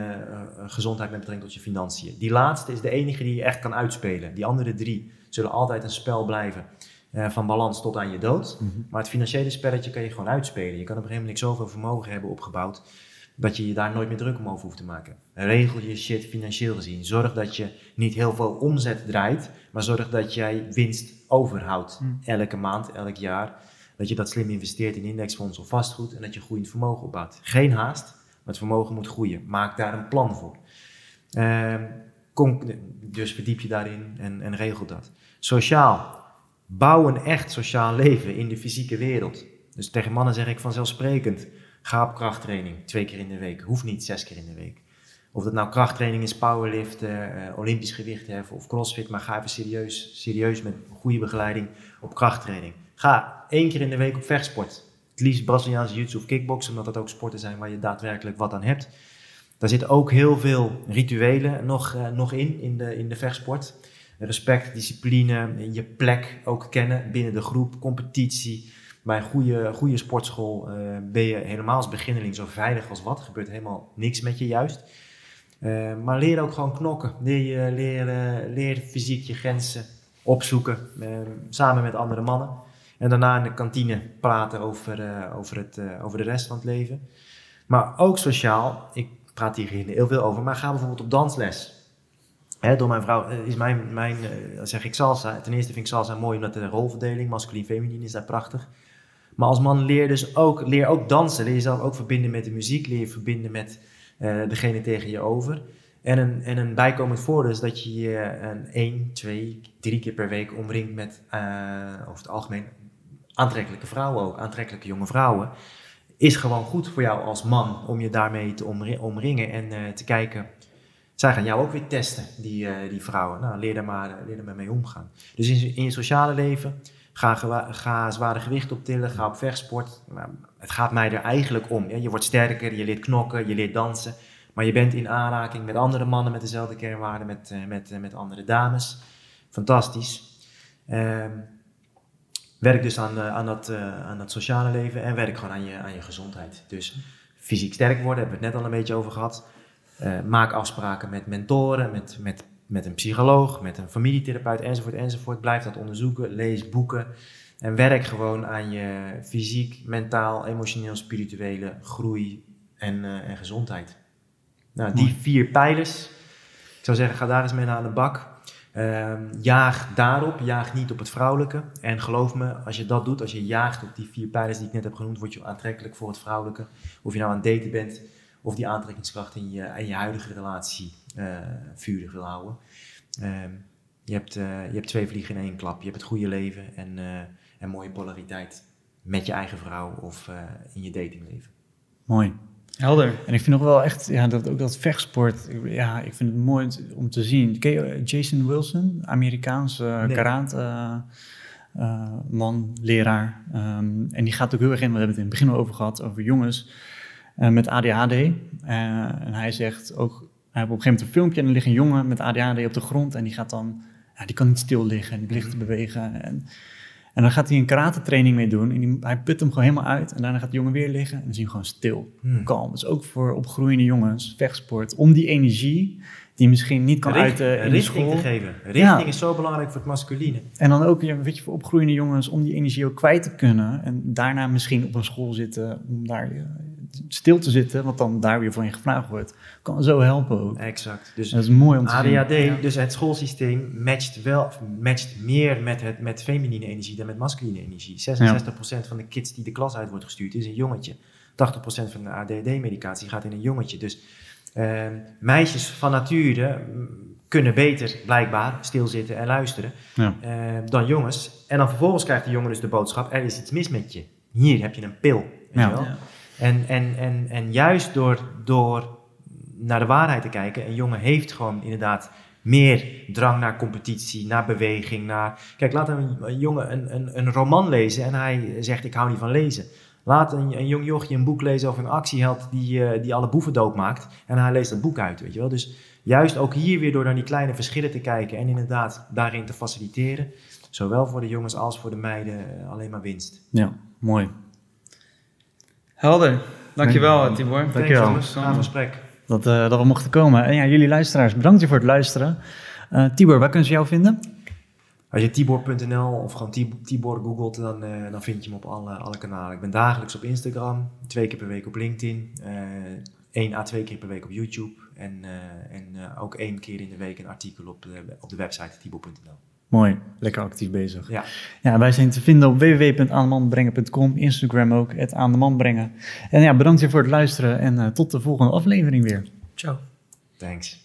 gezondheid met betrekking tot je financiën. Die laatste is de enige die je echt kan uitspelen. Die andere drie zullen altijd een spel blijven. Eh, van balans tot aan je dood. Maar het financiële spelletje kan je gewoon uitspelen. Je kan op een gegeven moment zoveel vermogen hebben opgebouwd dat je je daar nooit meer druk om over hoeft te maken. Regel je shit financieel gezien. Zorg dat je niet heel veel omzet draait, maar zorg dat jij winst overhoudt. Hmm. Elke maand, elk jaar. Dat je dat slim investeert in indexfonds of vastgoed en dat je groeiend vermogen opbouwt. Geen haast, maar het vermogen moet groeien. Maak daar een plan voor. Ehm, kom, dus verdiep je daarin en, en regel dat. Sociaal. Bouw een echt sociaal leven in de fysieke wereld. Dus tegen mannen zeg ik vanzelfsprekend. Ga op krachttraining twee keer in de week. Hoeft niet zes keer in de week. Of dat nou krachttraining is, powerliften, eh, olympisch gewicht heffen of crossfit. Maar ga even serieus, serieus met goede begeleiding op krachttraining. Ga één keer in de week op vechtsport. Het liefst Braziliaanse jiu-jitsu of kickboksen, omdat dat ook sporten zijn waar je daadwerkelijk wat aan hebt. Daar zitten ook heel veel rituelen nog, eh, nog in, in de, in de vechtsport. Respect, discipline, je plek ook kennen binnen de groep, competitie. Bij een goede, goede sportschool eh, ben je helemaal als beginneling zo veilig als wat. Er gebeurt helemaal niks met je juist. Eh, maar leer ook gewoon knokken. Leer, leer, leer fysiek je grenzen opzoeken eh, samen met andere mannen. En daarna in de kantine praten over, over, het, over de rest van het leven. Maar ook sociaal. Ik praat hier heel veel over. Maar ga bijvoorbeeld op dansles. Door mijn vrouw eh, is mijn, mijn eh, zeg ik salsa. Ten eerste vind ik salsa mooi omdat de rolverdeling, masculin, feminien, is daar prachtig. Maar als man leer dus ook, leer ook dansen. Leer jezelf ook verbinden met de muziek. Leer je verbinden met eh, degene tegen je over. En een, en een bijkomend voordeel is dat je je een 1, 2, 3 keer per week omringt met over het algemeen aantrekkelijke vrouwen ook. Aantrekkelijke jonge vrouwen. Is gewoon goed voor jou als man om je daarmee te omri- omringen en te kijken. Zij gaan jou ook weer testen, die, eh, die vrouwen. Nou, leer daar maar, eh, leer daar maar mee omgaan. Dus in, in je sociale leven, ga, zware gewicht optillen, ga op vechtsport. Het gaat mij er eigenlijk om. Je wordt sterker, je leert knokken, je leert dansen. Maar je bent in aanraking met andere mannen met dezelfde kernwaarden, met, eh, met, met andere dames. Fantastisch. Ehm, werk dus aan, aan, dat, aan dat sociale leven en werk gewoon aan je, aan je gezondheid. Dus fysiek sterk worden, hebben we het net al een beetje over gehad. Eh, maak afspraken met mentoren, met, met, met een psycholoog, met een familietherapeut enzovoort enzovoort. Blijf dat onderzoeken, lees boeken en werk gewoon aan je fysiek, mentaal, emotioneel, spirituele groei en, eh, en gezondheid. Nou, die Mooi. vier pijlers, ik zou zeggen, ga daar eens mee aan de bak. Ehm, jaag daarop, jaag niet op het vrouwelijke. En geloof me, als je dat doet, als je jaagt op die vier pijlers die ik net heb genoemd, word je aantrekkelijk voor het vrouwelijke. Of je nou aan het daten bent, of die aantrekkingskracht in je, in je huidige relatie eh, vurig wil houden. Ehm, je, hebt, eh, je hebt twee vliegen in één klap. Je hebt het goede leven en, eh, en mooie polariteit met je eigen vrouw of eh, in je datingleven. Mooi. Helder. En ik vind nog wel echt, ja, dat, ook dat vechtsport, ik- ja, ik vind het mooi om te zien. Ken je Jason Wilson, Amerikaanse eh, Nee. karate man, leraar. Ehm, en die gaat ook heel erg in, we hebben het in het begin al over gehad, over jongens eh, met ADHD. Eh, en hij zegt ook, hij heeft op een gegeven moment een filmpje en er ligt een jongen met ADHD op de grond en die gaat dan, ja, die kan niet stil liggen en die ligt te bewegen. En, en dan gaat hij een karate training mee doen en die, hij put hem gewoon helemaal uit en daarna gaat de jongen weer liggen en dan zie je hem gewoon stil Hmm. kalm. Dus ook voor opgroeiende jongens, vechtsport, om die energie die misschien niet kan Richt- uiten in richting school. te geven. Richting Ja. is zo belangrijk voor het masculine. En dan ook, weet je, voor opgroeiende jongens, om die energie ook kwijt te kunnen. En daarna misschien op een school zitten, om daar stil te zitten, wat dan daar weer van je gevraagd wordt. Kan zo helpen ook. Exact. Dus Dat is mooi om te zien. ADHD, Ja. dus het schoolsysteem matcht, wel, matcht meer met, het, met feminine energie dan met masculine energie. 66% van de kids die de klas uit wordt gestuurd is een jongetje. 80% van de ADHD-medicatie gaat in een jongetje. Dus eh, meisjes van nature mm, kunnen beter blijkbaar stilzitten en luisteren Ja. eh, dan jongens. En dan vervolgens krijgt de jongen dus de boodschap, er is iets mis met je. Hier heb je een pil. weet je Ja. wel? En, en, en, en juist door, door naar de waarheid te kijken, een jongen heeft gewoon inderdaad meer drang naar competitie, naar beweging, naar... Kijk, laat een, een jongen een, een, een roman lezen en hij zegt ik hou niet van lezen. Laat een, een jong jochje een boek lezen over een actieheld die, eh, die alle boeven doodmaakt en hij leest dat boek uit, weet je wel. Dus juist ook hier weer door naar die kleine verschillen te kijken en inderdaad daarin te faciliteren, zowel voor de jongens als voor de meiden, eh, alleen maar winst. Ja, mooi. Helder. Dankjewel, Dank- Tibor. Dankjewel. Gaaf gesprek. Dat, eh, dat we mochten komen. En ja, jullie luisteraars, bedankt voor het luisteren. Eh, Tibor, waar kunnen ze jou vinden? Als je Tibor.nl of gewoon Tib- Tibor googelt, dan, eh, dan vind je me op alle, alle kanalen. Ik ben dagelijks op Instagram, twee keer per week op LinkedIn, eh één à twee keer per week op YouTube en, eh, en eh, ook één keer in de week een artikel op de, op de website tibor.nl. Mooi, lekker actief bezig. Ja, Ja, wij zijn te vinden op www.aandemanbrengen.com, Instagram ook, het aan de man brengen. En ja, bedankt weer voor het luisteren en eh, tot de volgende aflevering weer. Ciao. thanks.